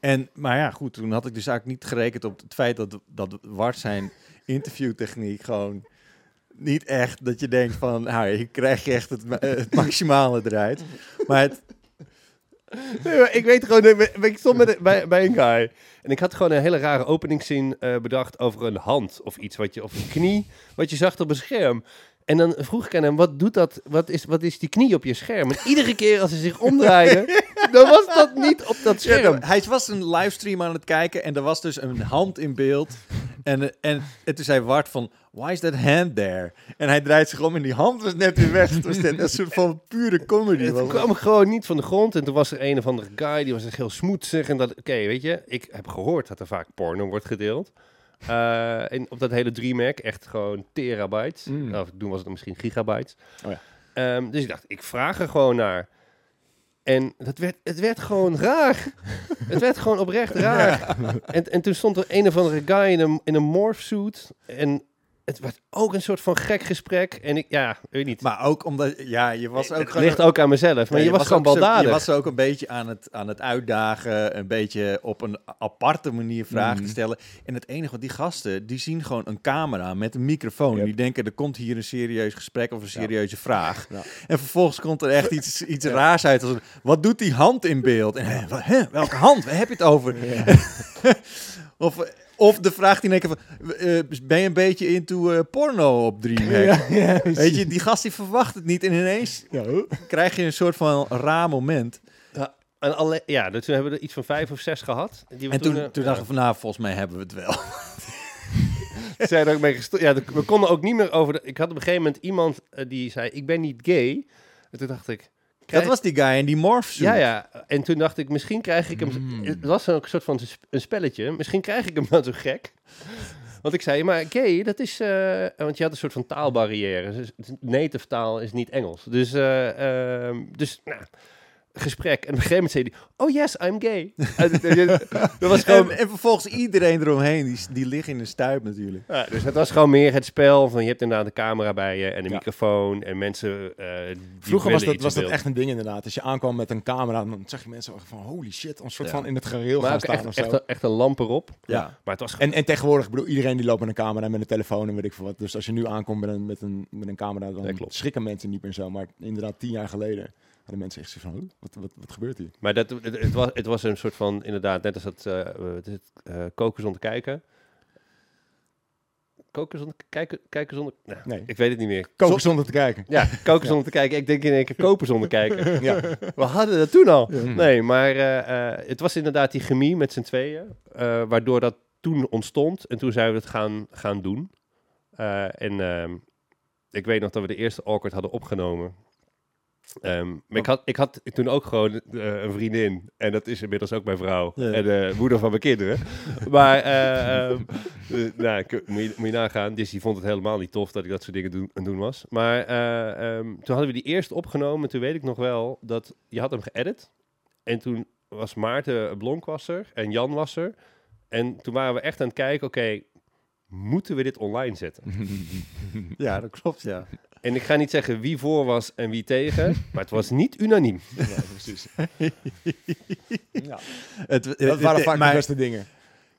B: En, maar ja, goed, toen had ik dus eigenlijk niet gerekend op het feit dat, dat Wart zijn interviewtechniek gewoon niet echt, dat je denkt van, nou, hier krijg je echt het, eh, het maximale eruit. Maar het,
C: Nee, maar ik weet gewoon, ik stond met, bij, bij een guy. En ik had gewoon een hele rare openingszin eh bedacht over een hand of iets, wat je, of een knie, wat je zag op een scherm. En dan vroeg ik aan hem, wat doet dat, wat is, wat is die knie op je scherm? En iedere keer als hij zich omdraaide, dan was dat niet op dat
B: Ja,
C: scherm.
B: hij was een livestream aan het kijken en er was dus een hand in beeld. En, en, en toen zei Wart van, why is that hand there? En hij draait zich om en die hand was net weer weg. Het was net een soort van pure comedy.
C: Het
B: was
C: kwam gewoon niet van de grond. En toen was er een of andere guy, die was echt heel smoetsig. En dat, oké, weet je, ik heb gehoord dat er vaak porno wordt gedeeld. Eh, en op dat hele DreamHack, echt gewoon terabytes.
A: Mm.
C: Of toen was het misschien gigabytes.
A: Oh ja.
C: Ehm, dus ik dacht, ik vraag er gewoon naar. En dat werd, het werd gewoon raar. het werd gewoon oprecht raar. En, en toen stond er een of andere guy in een, in een morphsuit. En het werd ook een soort van gek gesprek. En ik, ja, weet niet.
B: Maar ook omdat, ja, je was ook
C: het
B: gewoon...
C: ligt ook aan mezelf. Maar
B: Ja,
C: je, was, gewoon
B: zo-
C: baldadig.
B: Je was ook een beetje aan het, aan het uitdagen, een beetje op een aparte manier vragen
A: Mhm.
B: te stellen. En het enige wat die gasten, die zien gewoon een camera met een microfoon.
A: Yep.
B: die denken, er komt hier een serieus gesprek of een
A: Ja.
B: serieuze vraag.
A: Ja.
B: En vervolgens komt er echt iets, iets raars uit. Als, een, wat doet die hand in beeld? En, hè, welke hand? Waar heb je het over? Of, of de vraag die in één keer van, eh, ben je een beetje into eh, porno op Dreamhack? Weet je, die gast die verwacht het niet en ineens
A: Ja,
B: krijg je een soort van raar moment.
C: En alle, ja, dus toen hebben we er iets van vijf of zes gehad. Die we
B: En toen,
C: eh,
B: toen dachten we van, nou, volgens mij hebben we het wel.
C: ja, zijn er ook mee gesto- Ja, we konden ook niet meer over. De, ik had op een gegeven moment iemand eh, die zei: Ik ben niet gay. En toen dacht ik.
B: Dat was die guy in die morphsuit.
C: Ja, ja. En toen dacht ik: Misschien krijg ik hem.
A: Mm.
C: Het was ook een soort van een spelletje. Misschien krijg ik hem wel zo gek. Want ik zei: Maar gay, dat is. eh, want je had een soort van taalbarrière. Dus native taal is niet Engels. Dus. eh, ehm, dus nou. Gesprek. En op een gegeven moment zei hij, oh yes, I'm gay. En dat- was gewoon...
B: En, en vervolgens iedereen eromheen, die, die liggen in de stuip natuurlijk.
C: Ja, dus het was gewoon meer het spel van je hebt inderdaad een camera bij je en een
A: Ja.
C: microfoon en mensen. eh, die
A: Vroeger was
C: willen
A: dat,
C: iets
A: was dat echt een ding inderdaad. Als je aankwam met een camera, dan zag je mensen van holy shit, een soort
B: Ja.
A: van in het gereel
C: Maar
A: gaan staan
C: echt,
A: of zo.
C: echt, een, echt een lamp erop.
B: Ja.
C: Maar het was gewoon.
A: En, en tegenwoordig, bedoel, iedereen die loopt met een camera en met een telefoon en weet ik veel wat. Dus als je nu aankomt met een, met een, met een camera, dan schrikken mensen niet meer zo. Maar inderdaad, tien jaar geleden hadden mensen echt zo van, "Huh? wat, wat, wat gebeurt hier?
C: Maar dat, het, het was, het was een soort van, inderdaad, net als dat eh eh, koken zonder kijken. Koken zonder kijken, kijken zonder. Nou,
A: Nee.
C: Ik weet het niet meer.
A: Koken
C: Zon-
A: zonder te kijken.
C: ja, koken zonder te kijken. Ik denk in één keer kopen zonder kijken.
A: Ja.
C: We hadden dat toen al.
A: Ja.
C: Nee, maar eh, het was inderdaad die chemie met z'n tweeën, waardoor dat toen ontstond. En toen zijn we het gaan, gaan doen. En ehm, ik weet nog dat we de eerste Awkward hadden opgenomen. Ehm, maar ik had, ik had toen ook gewoon eh, een vriendin. En dat is inmiddels ook mijn vrouw.
B: Ja.
C: En de moeder van mijn kinderen. maar, eh, ehm, eh, nou, ik- moet, je, moet je nagaan. Dus die vond het helemaal niet tof dat ik dat soort dingen doen, aan het doen was. Maar eh, ehm, toen hadden we die eerst opgenomen. Toen weet ik nog wel dat je had hem geëdit. En toen was Maarten Blonk was er en Jan was er. En toen waren we echt aan het kijken, oké, moeten we dit online zetten?
B: Ja, dat klopt, ja.
C: En ik ga niet zeggen wie voor was en wie tegen, maar het was niet unaniem.
A: Ja, precies. ja.
B: Het,
A: Dat waren
B: het-
A: vaak
B: maar-
A: de beste dingen.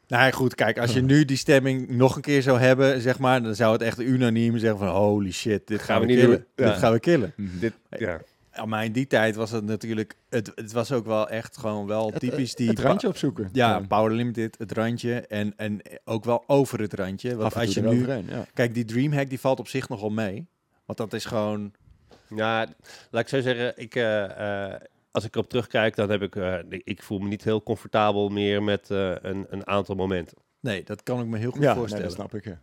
B: Nou ja, goed, kijk, als je nu die stemming nog een keer zou hebben, zeg maar, dan zou het echt unaniem zeggen van holy shit, dit gaan, we,
C: niet
B: killen.
C: doen. Ja.
B: Dit gaan we killen.
C: Dit, ja.
B: Maar in die tijd was het natuurlijk, het, het was ook wel echt gewoon wel typisch die...
A: Het randje opzoeken.
B: Ja, Power Limited, het randje en, en ook wel over het randje. Want
A: Af en
B: als je nu...
A: ja.
B: Kijk, die Dreamhack die valt op zich nogal mee. Want dat is gewoon...
C: ja, laat ik zo zeggen, ik, eh, eh, als ik erop terugkijk, dan heb ik, eh, ik, ik voel me niet heel comfortabel meer met eh, een, een aantal momenten.
B: Nee, dat kan ik me heel goed
A: Ja, nee,
B: voorstellen.
A: dat snap ik. Ja.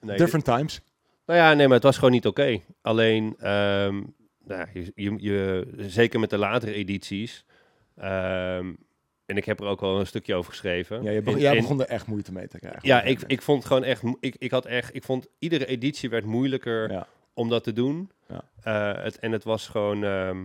C: Nee,
A: Different times.
C: Nou ja, nee, maar het was gewoon niet oké. Alleen, ehm, nou, ja, je, je, je- zeker met de latere edities. ehm, en ik heb er ook al een stukje over geschreven.
A: Ja, je begon,
C: En-
A: jij begon er echt moeite mee te krijgen.
C: ja, ik, ik vond gewoon echt, ik, ik had echt, ik vond iedere editie werd moeilijker
A: Ja.
C: Om dat te doen.
A: Ja.
C: Eh, het, en het was gewoon, ehm,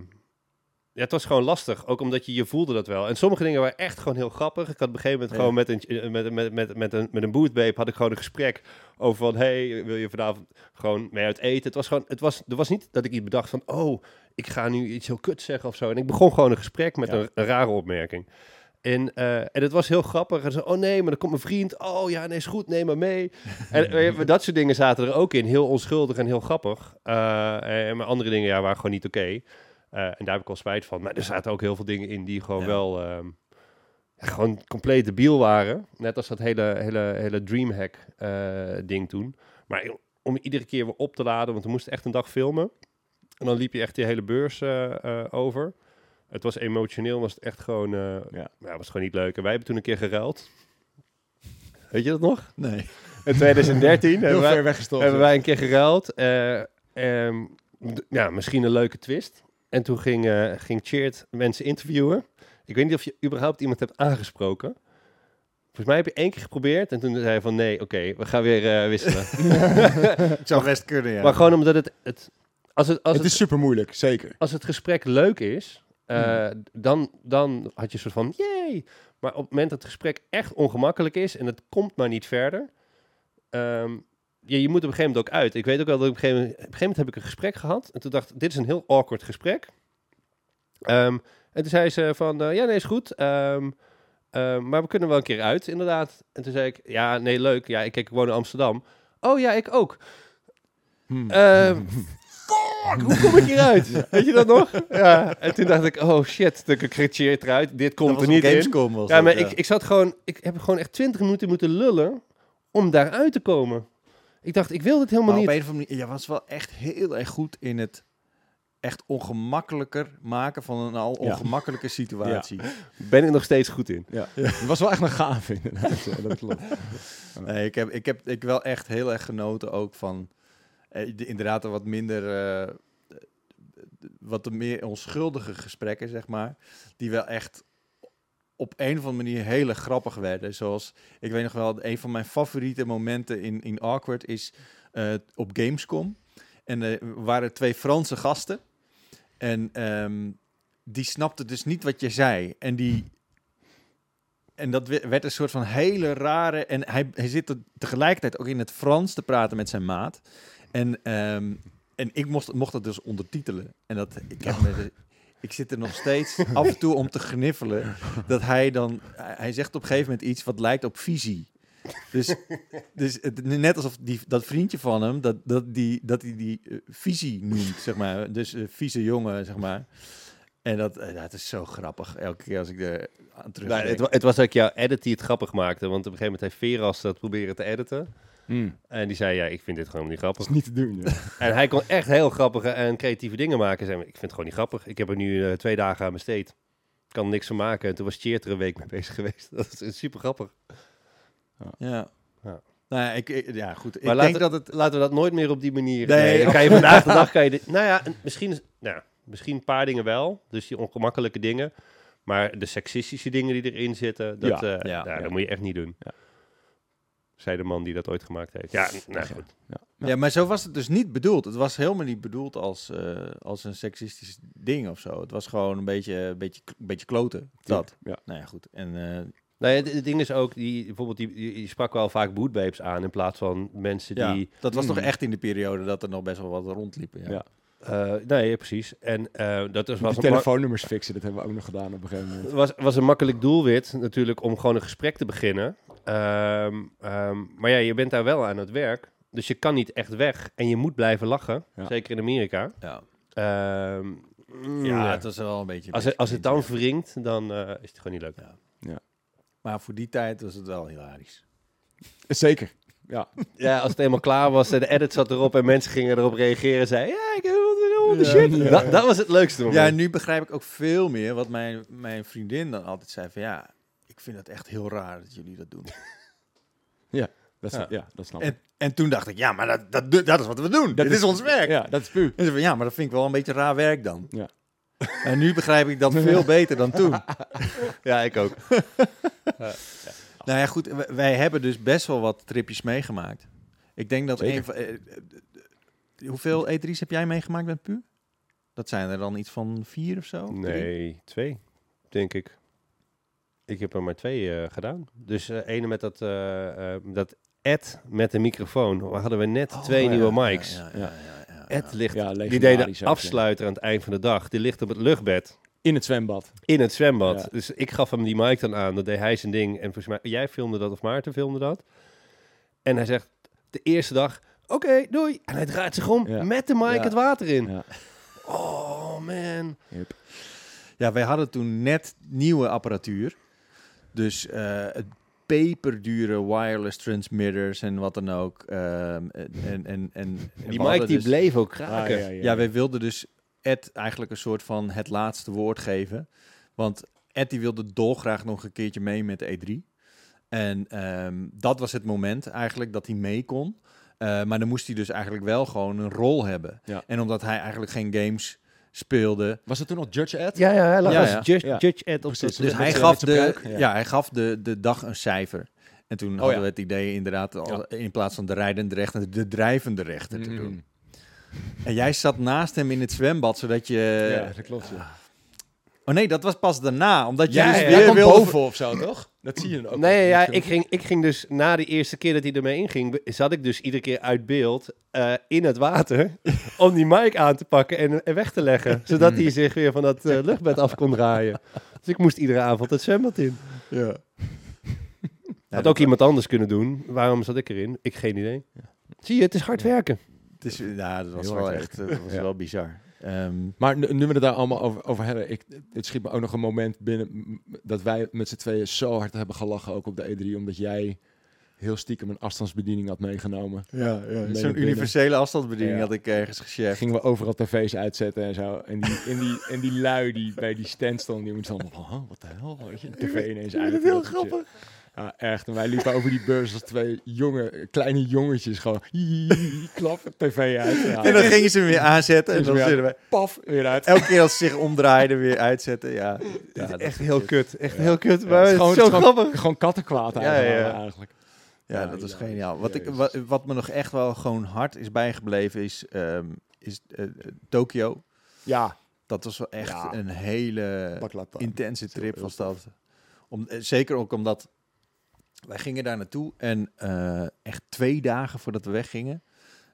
C: ja, het was gewoon lastig. Ook omdat je, je voelde dat wel. En sommige dingen waren echt gewoon heel grappig. Ik had op een gegeven moment
B: Ja.
C: gewoon met een, eh, met, met, met, met een, met een bootbabe had ik gewoon een gesprek over van, hey, wil je vanavond gewoon mee uit eten? Het was gewoon, het was, er was niet dat ik iets bedacht van, oh, ik ga nu iets heel kut zeggen of zo. En ik begon gewoon een gesprek met
A: Ja.
C: een, een rare opmerking. En, eh, en het was heel grappig. En zo, oh nee, maar dan komt mijn vriend. Oh ja, nee, is goed, neem maar mee. en eh, dat soort dingen zaten er ook in. Heel onschuldig en heel grappig. Eh, en maar andere dingen ja, waren gewoon niet oké. Eh, en daar heb ik al spijt van. Maar er zaten ook heel veel dingen in die gewoon
B: Ja.
C: wel... ehm, gewoon compleet debiel waren. Net als dat hele, hele, hele Dreamhack eh, ding toen. Maar om iedere keer weer op te laden, want we moesten echt een dag filmen. En dan liep je echt die hele beurs eh, eh, over. Het was emotioneel, was het echt gewoon, eh,
A: Ja.
C: ja. was gewoon niet leuk. En wij hebben toen een keer geruild. Weet je dat nog?
B: Nee.
C: In 2013
A: Heel
C: hebben, wij,
A: weggestopt.
C: hebben wij een keer geruild. D- ja, misschien een leuke twist. En toen ging, eh ging Cheert mensen interviewen. Ik weet niet of je überhaupt iemand hebt aangesproken. Volgens mij heb je één keer geprobeerd en toen zei je van nee, oké, we gaan weer wisselen.
B: Ik zou best kunnen, ja.
C: Maar gewoon omdat het, het als het, als
A: het
C: het,
A: is super moeilijk, zeker.
C: als het gesprek leuk is, eh, dan, dan had je een soort van yay. Maar op het moment dat het gesprek echt ongemakkelijk is en het komt maar niet verder, ja, je moet op een gegeven moment ook uit. Ik weet ook wel dat ik op een gegeven moment, op een gegeven moment heb ik een gesprek gehad en toen dacht ik, dit is een heel awkward gesprek. Ehm, en toen zei ze van, eh, ja nee is goed, ehm, maar we kunnen wel een keer uit inderdaad. En toen zei ik, ja nee leuk, ja ik, kijk, ik woon in Amsterdam. Oh ja, ik ook.
A: Hmm.
C: Fuck, hoe kom ik hieruit? Weet je dat nog? Ja, en toen dacht ik, oh shit, ik creëert eruit. Dit komt er niet in.
B: Gamescom was
C: Ja, maar ik, ik zat gewoon, ik heb gewoon echt 20 minuten moeten lullen om daaruit te komen. Ik dacht, ik wil dit helemaal
B: Maar op
C: niet.
B: een of andere manier, je was wel echt heel erg goed in het echt ongemakkelijker maken van een al
A: Ja.
B: ongemakkelijke situatie.
C: Ben ik nog steeds goed in.
A: Ja. Het was wel echt een gaaf inderdaad. Dat klopt.
B: Nee, ik heb, ik heb ik wel echt heel erg genoten ook van inderdaad een wat minder, eh, wat meer onschuldige gesprekken, zeg maar, die wel echt op een of andere manier hele grappig werden. Zoals, ik weet nog wel, een van mijn favoriete momenten in, in Awkward is eh, op Gamescom. En eh, er waren twee Franse gasten. En ehm, die snapte dus niet wat je zei. En die... En dat we- werd een soort van hele rare... En hij, hij zit er tegelijkertijd ook in het Frans te praten met zijn maat. En, ehm, en ik mocht, mocht dat dus ondertitelen. En dat, ik, heb me de- ik zit er nog steeds af en toe om te gniffelen. Dat hij dan... Hij zegt op een gegeven moment iets wat lijkt op visie. Dus, dus het, net alsof die, dat vriendje van hem, dat, dat die, dat hij die eh, visie noemt, zeg maar. Dus eh, vieze jongen, zeg maar. En dat, eh, het is zo grappig, elke keer als ik er aan terug
C: het, het was ook jouw edit die het grappig maakte. Want op een gegeven moment heeft Veras dat proberen te editen.
A: Mm.
C: En die zei, ja, ik vind dit gewoon niet
A: Dat
C: grappig.
A: is niet te doen. Ja.
C: En hij kon echt heel grappige en creatieve dingen maken. Zei, ik vind het gewoon niet grappig. Ik heb er nu eh, twee dagen aan besteed. Ik kan er niks van maken. En toen was Cheert er een week mee bezig geweest. Dat is super grappig.
B: Ja.
C: Ja.
B: Nou, ja, ik, ik- ja, goed. Ik
C: Maar
B: denk
C: laten,
B: dat het...
C: laten we dat nooit meer op die manier...
B: Nee.
C: kan je vandaag de dag... Kan je dit, nou ja, en misschien, is- nou, misschien een paar dingen wel. Dus die ongemakkelijke dingen. Maar de seksistische dingen die erin zitten... Dat,
A: Ja,
C: eh,
B: ja,
C: nou,
A: ja.
C: dat moet je echt niet doen.
A: Ja.
C: Zei de man die dat ooit gemaakt heeft. Ja, nou
A: Ja.
C: goed.
B: Ja. maar zo was het dus niet bedoeld. Het was helemaal niet bedoeld als, eh, als een seksistisch ding of zo. Het was gewoon een beetje, een beetje, een beetje kloten. Dat.
A: Ja.
B: Nou ja, goed. En eh,
C: Nou ja, het, het ding is ook, die, bijvoorbeeld, die, die, die sprak wel vaak bootbabes aan in plaats van mensen
B: ja,
C: die...
B: dat was
A: Mm.
B: toch echt in de periode dat er nog best wel wat rondliepen. Ja.
A: Ja.
C: eh, nee, ja, precies. En eh, dat was, was,
A: telefoonnummers fixen, dat hebben we ook nog gedaan op een gegeven moment.
C: was, was een makkelijk doelwit natuurlijk om gewoon een gesprek te beginnen. Ehm, ehm, maar ja, je bent daar wel aan het werk. Dus je kan niet echt weg. En je moet blijven lachen.
A: Ja.
C: Zeker in Amerika.
B: Ja.
C: Ehm, mm,
B: Ja,
C: ja.
B: het was wel een beetje...
C: als, het, als het dan wringt, dan eh, is het gewoon niet leuk.
B: Maar voor die tijd was het wel hilarisch.
A: Zeker. Ja.
C: Ja, als het eenmaal klaar was, en de edit zat erop en mensen gingen erop reageren en zeiden, ja, ik heb
B: Ja,
C: shit.
B: ja.
C: Dat, dat was het leukste moment.
B: Ja, nu begrijp ik ook veel meer wat mijn, mijn vriendin dan altijd zei van ja, vind het echt heel raar dat jullie dat doen.
A: Dat, is,
C: Ja.
A: ja. dat snap ik.
B: En, en toen dacht ik, ja, maar dat, dat, dat is wat we doen.
A: Dat
B: Dit is, ons werk.
A: Ja, dat is puur.
B: En ze van, ja, maar dat vind ik wel een beetje raar werk dan.
A: Ja.
B: En nu begrijp ik dat veel beter dan toen.
C: Ja, ik ook.
B: Nou ja, goed, wij hebben dus best wel wat tripjes meegemaakt. Ik denk dat
A: Zeker.
B: een van... eh, eh, hoeveel E3's heb jij meegemaakt met Pu? Dat zijn er dan iets van vier of zo? Drie?
C: Nee, twee, denk ik. Ik heb er maar twee eh, gedaan. Dus eh ene met dat, eh, eh, dat Ed met de microfoon. We hadden we net
B: Oh,
C: twee
B: ja,
C: nieuwe mics.
B: Ja, ja, ja, ja, ja.
C: Ed ligt,
A: Ja,
C: die deed de afsluiter aan het eind van de dag. Die ligt op het luchtbed
A: In het zwembad.
C: in het zwembad.
A: Ja.
C: Dus ik gaf hem die mic dan aan. Dat deed hij zijn ding. En volgens mij, jij filmde dat of Maarten filmde dat. En hij zegt de eerste dag, oké, doei. En hij draait zich om
A: Ja.
C: met de mic
B: Ja.
C: het water in.
A: Ja.
C: Oh man.
B: Ja, wij hadden toen net nieuwe apparatuur. Dus eh, het peperdure wireless transmitters en wat dan ook. Ehm, en, en, en,
C: Die mic die
B: dus-
C: bleef ook
A: Ah,
C: kraken.
A: ja, ja,
B: Ja, wij wilden dus Ed eigenlijk een soort van het laatste woord geven. Want Ed die wilde dolgraag nog een keertje mee met de E3. En ehm, dat was het moment eigenlijk dat hij mee kon. Eh, maar dan moest hij dus eigenlijk wel gewoon een rol hebben.
A: Ja.
B: En omdat hij eigenlijk geen games speelde,
A: Was het toen nog Judge Ed?
C: Ja, ja, hij lag
B: Ja,
C: als
B: ja.
C: Judge,
A: Ja.
C: judge Ed op
A: Precies.
C: de...
B: Dus hij gaf, de, ja.
A: ja.
B: hij gaf de, de dag een cijfer. En toen hadden
A: ja.
B: we het idee inderdaad al, in plaats van de rijdende rechter, de drijvende rechter te doen.
A: Mm.
B: En jij zat naast hem in het zwembad, zodat je...
A: ja, dat klopt. Ja.
B: Oh nee, dat was pas daarna, omdat je
A: Ja,
B: dus
A: ja,
B: weer wilde...
A: boven of zo, toch? Dat zie je dan ook.
C: Nee, ja,
A: Ik
C: ging, ik ging dus na de eerste keer dat hij ermee inging, zat ik dus iedere keer uit beeld eh, in het water om die mic aan te pakken en, en weg te leggen, zodat hij zich weer van dat eh, luchtbed af kon draaien. Dus ik moest iedere avond het zwembad in.
B: Ja.
C: Had ook iemand anders kunnen doen. Waarom zat ik erin? Ik geen idee. Zie je, het is hard werken.
B: Het is, ja, dat was
A: Heel
B: wel
A: hard
B: echt, dat was
A: Ja.
B: wel bizar. Ehm,
A: Maar nu, nu we het daar allemaal over, over hebben, ik, het schiet me ook nog een moment binnen dat wij met z'n tweeën zo hard hebben gelachen, ook op de E3, omdat jij heel stiekem een afstandsbediening had meegenomen.
B: ja, ja, zo'n universele afstandsbediening
A: Ja.
B: had ik ergens gecheckt.
A: Gingen we overal tv's uitzetten en zo. En die, en die, en die lui die bij die stand stonden, die moeten dan, oh, wat de hel, weet je, tv ineens uit.
C: heel
A: Dat shit.
C: grappig.
A: Ja, echt. En wij liepen over die beurs als twee jonge, kleine jongetjes gewoon, klappen tv uit. Ja.
B: En dan gingen ze hem weer aanzetten en dan
A: weer
B: zitten we
A: paf, weer uit.
B: elke keer als ze zich omdraaiden weer uitzetten. Ja, ja dat
C: echt heel kut. Echt heel kut. Maar
A: het gewoon-
C: zo
A: het is gewoon-
C: grappig.
A: Gewoon kattenkwaad eigenlijk.
C: ja, ja.
A: eigenlijk.
B: Ja, dat is
A: ja,
B: geniaal. Wat, ik, wat, wat me nog echt wel gewoon hard is bijgebleven is, ehm, is eh, eh, Tokio.
A: Ja,
B: Dat was wel echt een hele intense trip was dat. Om, eh, zeker ook omdat wij gingen daar naartoe en eh, echt twee dagen voordat we weggingen,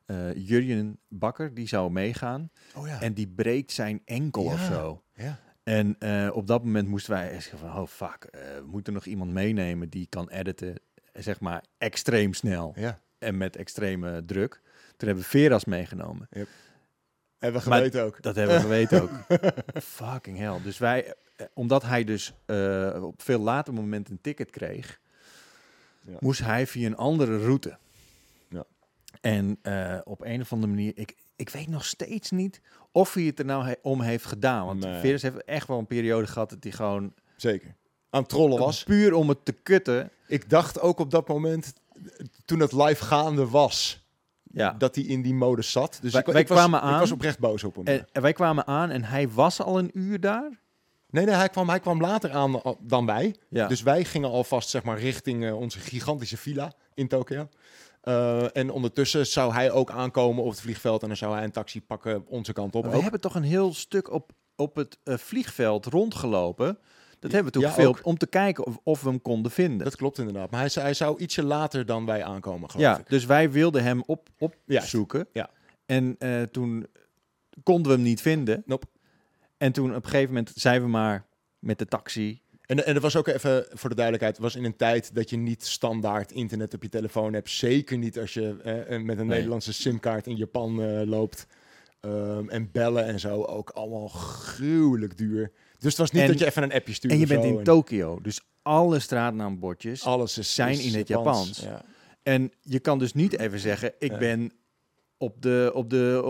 B: eh Jurjen Bakker, die zou meegaan
A: Oh ja.
B: en die breekt zijn enkel of zo.
A: ja.
B: En eh, op dat moment moesten wij echt zeggen van, oh fuck, eh, we moeten nog iemand meenemen die kan editen, zeg maar, extreem snel
A: ja.
B: en met extreme druk. Toen hebben we Veras meegenomen.
A: Hebben we geweten ook.
B: Dat hebben we geweten ook. Fucking hell. Dus wij, omdat hij dus op veel later moment een ticket kreeg,
A: Ja.
B: moest hij via een andere route.
A: Ja.
B: En eh, op een of andere manier, ik, ik weet nog steeds niet of hij het er nou he- om heeft gedaan. Want
A: Nee.
B: Veras heeft echt wel een periode gehad dat hij gewoon
A: Zeker. Aan het trollen was.
B: puur om het te kutten.
A: Ik dacht ook op dat moment, toen het live gaande was,
B: Ja.
A: dat hij in die modus zat. Dus
B: Wij-
A: ik,
B: wij
A: ik was,
B: kwamen
A: Ik
B: aan-
A: was oprecht boos op hem.
B: En, en wij kwamen aan en hij was al een uur daar.
A: Nee, nee, hij kwam, hij kwam later aan al- dan wij.
B: Ja.
A: Dus wij gingen alvast zeg maar, richting eh, onze gigantische villa in Tokio. Eh, en ondertussen zou hij ook aankomen op het vliegveld en dan zou hij een taxi pakken onze kant op.
B: Maar we
A: ook.
B: hebben toch een heel stuk op, op het eh, vliegveld rondgelopen. Dat hebben we toen
A: Ja,
B: gefilmd om te kijken of, of we hem konden vinden.
A: Dat klopt inderdaad. Maar hij, zou- hij zou ietsje later dan wij aankomen, geloof
B: ja,
A: ik.
B: dus wij wilden hem op, opzoeken.
A: ja.
B: En eh, toen konden we hem niet vinden.
A: Nope.
B: En toen op een gegeven moment zijn we maar met de taxi.
A: En, en er was ook even, voor de duidelijkheid, was in een tijd dat je niet standaard internet op je telefoon hebt. Zeker niet als je eh, eh, met een
B: Nee.
A: Nederlandse simkaart in Japan eh, loopt. Ehm, en bellen en zo, ook allemaal gruwelijk duur. Dus het was niet
B: En-
A: dat je even een appje stuurde.
B: En je bent in
A: en
B: Tokio. Dus alle straatnaambordjes.
A: Alles is,
B: zijn
A: is
B: in het Japans.
A: Ja.
B: En je kan dus niet even zeggen, ik
A: Ja.
B: ben op de, op de,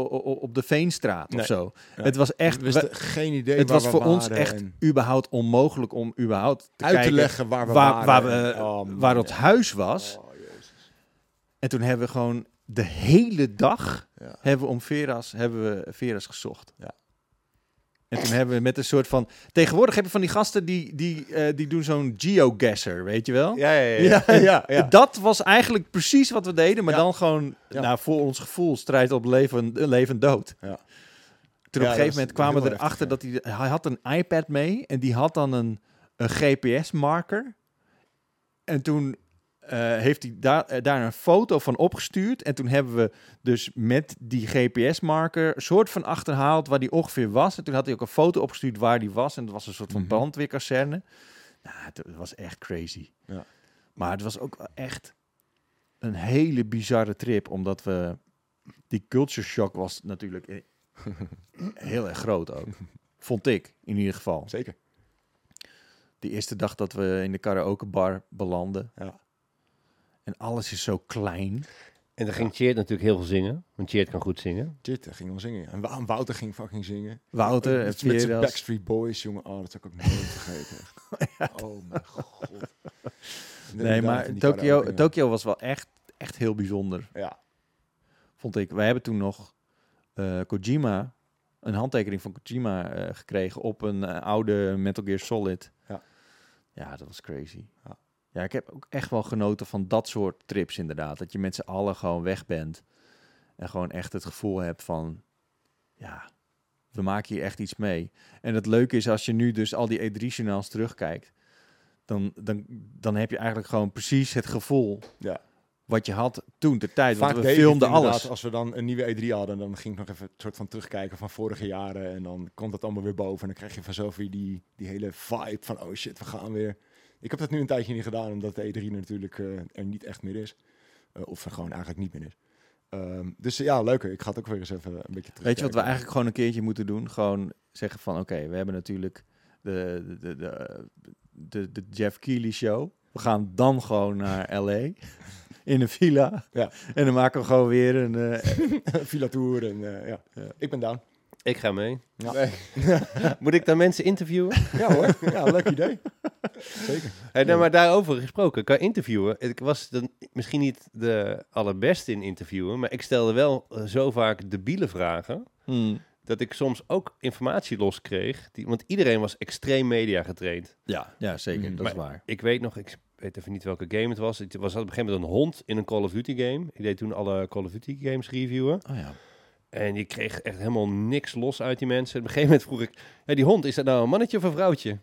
B: op de Veenstraat
A: Nee.
B: of zo.
A: Ja.
B: Het was echt...
A: We wisten geen idee
B: Het was voor ons echt
A: en
B: überhaupt onmogelijk om überhaupt te
A: uit
B: kijken
A: te leggen waar we
B: waar,
A: waren.
B: waar, we,
A: oh, man,
B: waar het
A: ja.
B: huis was.
A: Oh.
B: En toen hebben we gewoon de hele dag
A: Ja.
B: hebben we om Veras, hebben we Veras gezocht.
A: Ja.
B: En toen hebben we met een soort van... Tegenwoordig heb je van die gasten die, die, eh, die doen zo'n geogasser, weet je wel?
C: Ja, ja, ja.
A: Ja, ja, ja.
B: Dat was eigenlijk precies wat we deden, maar dan gewoon nou, voor ons gevoel strijd op leven, leven dood.
A: Ja.
B: Toen op een gegeven moment kwamen we erachter dat hij, hij had een iPad mee en die had dan een, een GPS-marker. En toen heeft hij daar, eh, daar een foto van opgestuurd. En toen hebben we dus met die GPS-marker een soort van achterhaald waar die ongeveer was. En toen had hij ook een foto opgestuurd waar die was. En dat was een soort van
A: Mhm.
B: brandweerkazerne. Nou, het was echt crazy.
A: Ja.
B: Maar het was ook echt een hele bizarre trip, omdat we... Die culture shock was natuurlijk eh, heel erg groot ook. Vond ik, in ieder geval.
A: Zeker.
B: Die eerste dag dat we in de karaokebar belanden.
A: Ja.
B: En alles is zo klein.
C: En dan ging Cheert natuurlijk heel veel zingen. Want Cheert kan goed zingen.
A: Eh, ging wel zingen. En Wa- Wouter ging fucking zingen.
B: Wouter en
A: met, met zijn
B: Veras.
A: Backstreet Boys, jongen. Oh, dat zou ik ook nooit vergeten. echt. Oh mijn god.
B: Nee, maar
A: ja.
B: Tokyo was wel echt, echt heel bijzonder,
A: Ja.
B: vond ik. Wij hebben toen nog eh, Kojima, een handtekening van Kojima eh, gekregen op een eh, oude Metal Gear Solid.
A: Ja.
B: Ja, dat was crazy.
A: Ja.
B: Ja, ik heb ook echt wel genoten van dat soort trips inderdaad. Dat je met z'n allen gewoon weg bent. En gewoon echt het gevoel hebt van... Ja, we maken hier echt iets mee. En het leuke is als je nu dus al die E3-journaals terugkijkt... Dan, dan, dan heb je eigenlijk gewoon precies het gevoel...
A: Ja.
B: wat je had toen de tijd.
A: Vaak
B: Want we filmden alles.
A: Als we dan een nieuwe E3 hadden, dan ging ik nog even een soort van terugkijken van vorige jaren. En dan komt het allemaal weer boven. En dan krijg je vanzelf weer die, die hele vibe van, oh shit, we gaan weer. Ik heb dat nu een tijdje niet gedaan, omdat de E3 natuurlijk eh, er niet echt meer is. Eh, of er gewoon eigenlijk niet meer is. Ehm, dus ja, leuker. Ik ga het ook weer eens even een beetje terug.
B: Weet je wat we eigenlijk gewoon een keertje moeten doen? Gewoon zeggen van, oké, we hebben natuurlijk de, de, de, de, de Jeff Keighley show. We gaan dan gewoon naar L.A. in een villa.
A: Ja.
B: En dan maken we gewoon weer een... eh,
A: Villa Tour en ja. ik ben down.
C: Ik ga mee.
A: Ja.
C: Nee. Moet ik dan mensen interviewen?
A: Ja hoor, ja, leuk idee. Zeker.
C: Hey, nou, maar daarover gesproken, qua interviewen. Ik was dan misschien niet de allerbeste in interviewen, maar ik stelde wel eh, zo vaak debiele vragen.
B: hmm.
C: Dat ik soms ook informatie loskreeg. Die, want iedereen was extreem media getraind.
B: Ja, ja, zeker.
A: Mhm.
B: Dat is
C: Maar-
B: waar.
C: Ik weet nog, ik weet even niet welke game het was. Het was op een gegeven moment een hond in een Call of Duty game. Ik deed toen alle Call of Duty games reviewen.
B: Oh ja.
C: En je kreeg echt helemaal niks los uit die mensen. Op een gegeven moment vroeg ik, die hond, is dat nou een mannetje of een vrouwtje?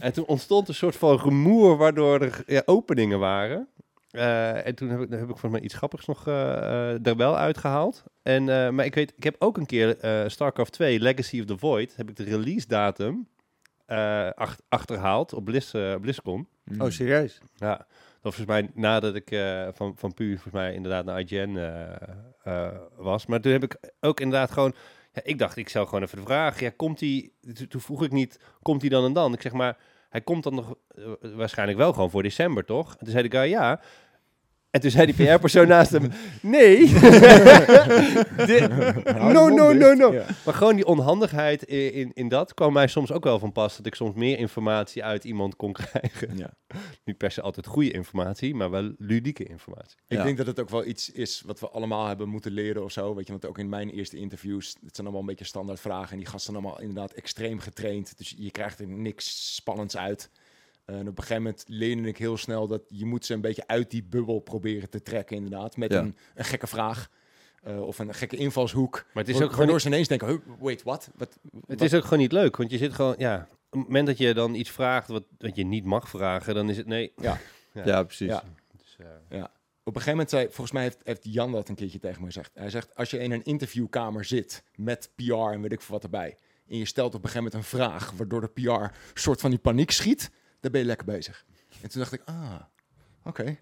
C: en toen ontstond een soort van rumoer waardoor er ja, openingen waren. Eh, en toen heb ik, heb ik volgens mij iets grappigs nog eh, er wel uitgehaald. En, maar ik weet, ik heb ook een keer StarCraft 2, Legacy of the Void, heb ik de release datum ach- achterhaald op Blizz, BlizzCon.
A: Mm.
B: Oh, serieus?
C: Ja, was volgens mij nadat ik eh, van, van Pu volgens mij inderdaad naar IGN eh, eh, was. Maar toen heb ik ook inderdaad gewoon... Ja, ik dacht, ik zou gewoon even de vraag... Ja, komt hij... Toen, vroeg ik niet, komt hij dan en dan? Ik zeg maar, hij komt dan nog waarschijnlijk wel gewoon voor december, toch? En toen zei de guy, ja... En toen zei die PR-persoon naast hem, nee. No, no, no, no. Maar gewoon die onhandigheid in, in, in dat kwam mij soms ook wel van pas. Dat ik soms meer informatie uit iemand kon krijgen.
A: Ja.
C: Niet per se altijd goede informatie, maar wel ludieke informatie.
A: Ik
B: Ja.
A: denk dat het ook wel iets is wat we allemaal hebben moeten leren of zo. Weet je, want ook in mijn eerste interviews, het zijn allemaal een beetje standaard vragen. En die gasten zijn allemaal inderdaad extreem getraind. Dus je krijgt er niks spannends uit. En op een gegeven moment leerde ik heel snel dat je moet ze een beetje uit die bubbel proberen te trekken, inderdaad. Met
B: Ja.
A: een, een gekke vraag. eh, of een gekke invalshoek.
C: Maar het is ook gewoon
A: waardoor ze ineens denken, "Huh, wait, what? wat?
C: Het is ook gewoon niet leuk, want je zit gewoon, ja, op het moment dat je dan iets vraagt wat, wat je niet mag vragen, dan is het nee.
A: Ja.
B: Ja, precies.
A: Ja.
C: Dus, eh,
A: Op een gegeven moment zei, volgens mij heeft, heeft Jan dat een keertje tegen me gezegd. Hij zegt, als je in een interviewkamer zit met PR en weet ik veel wat erbij. En je stelt op een gegeven moment een vraag, waardoor de PR een soort van die paniek schiet. Dan ben je lekker bezig. En toen dacht ik, ah, oké.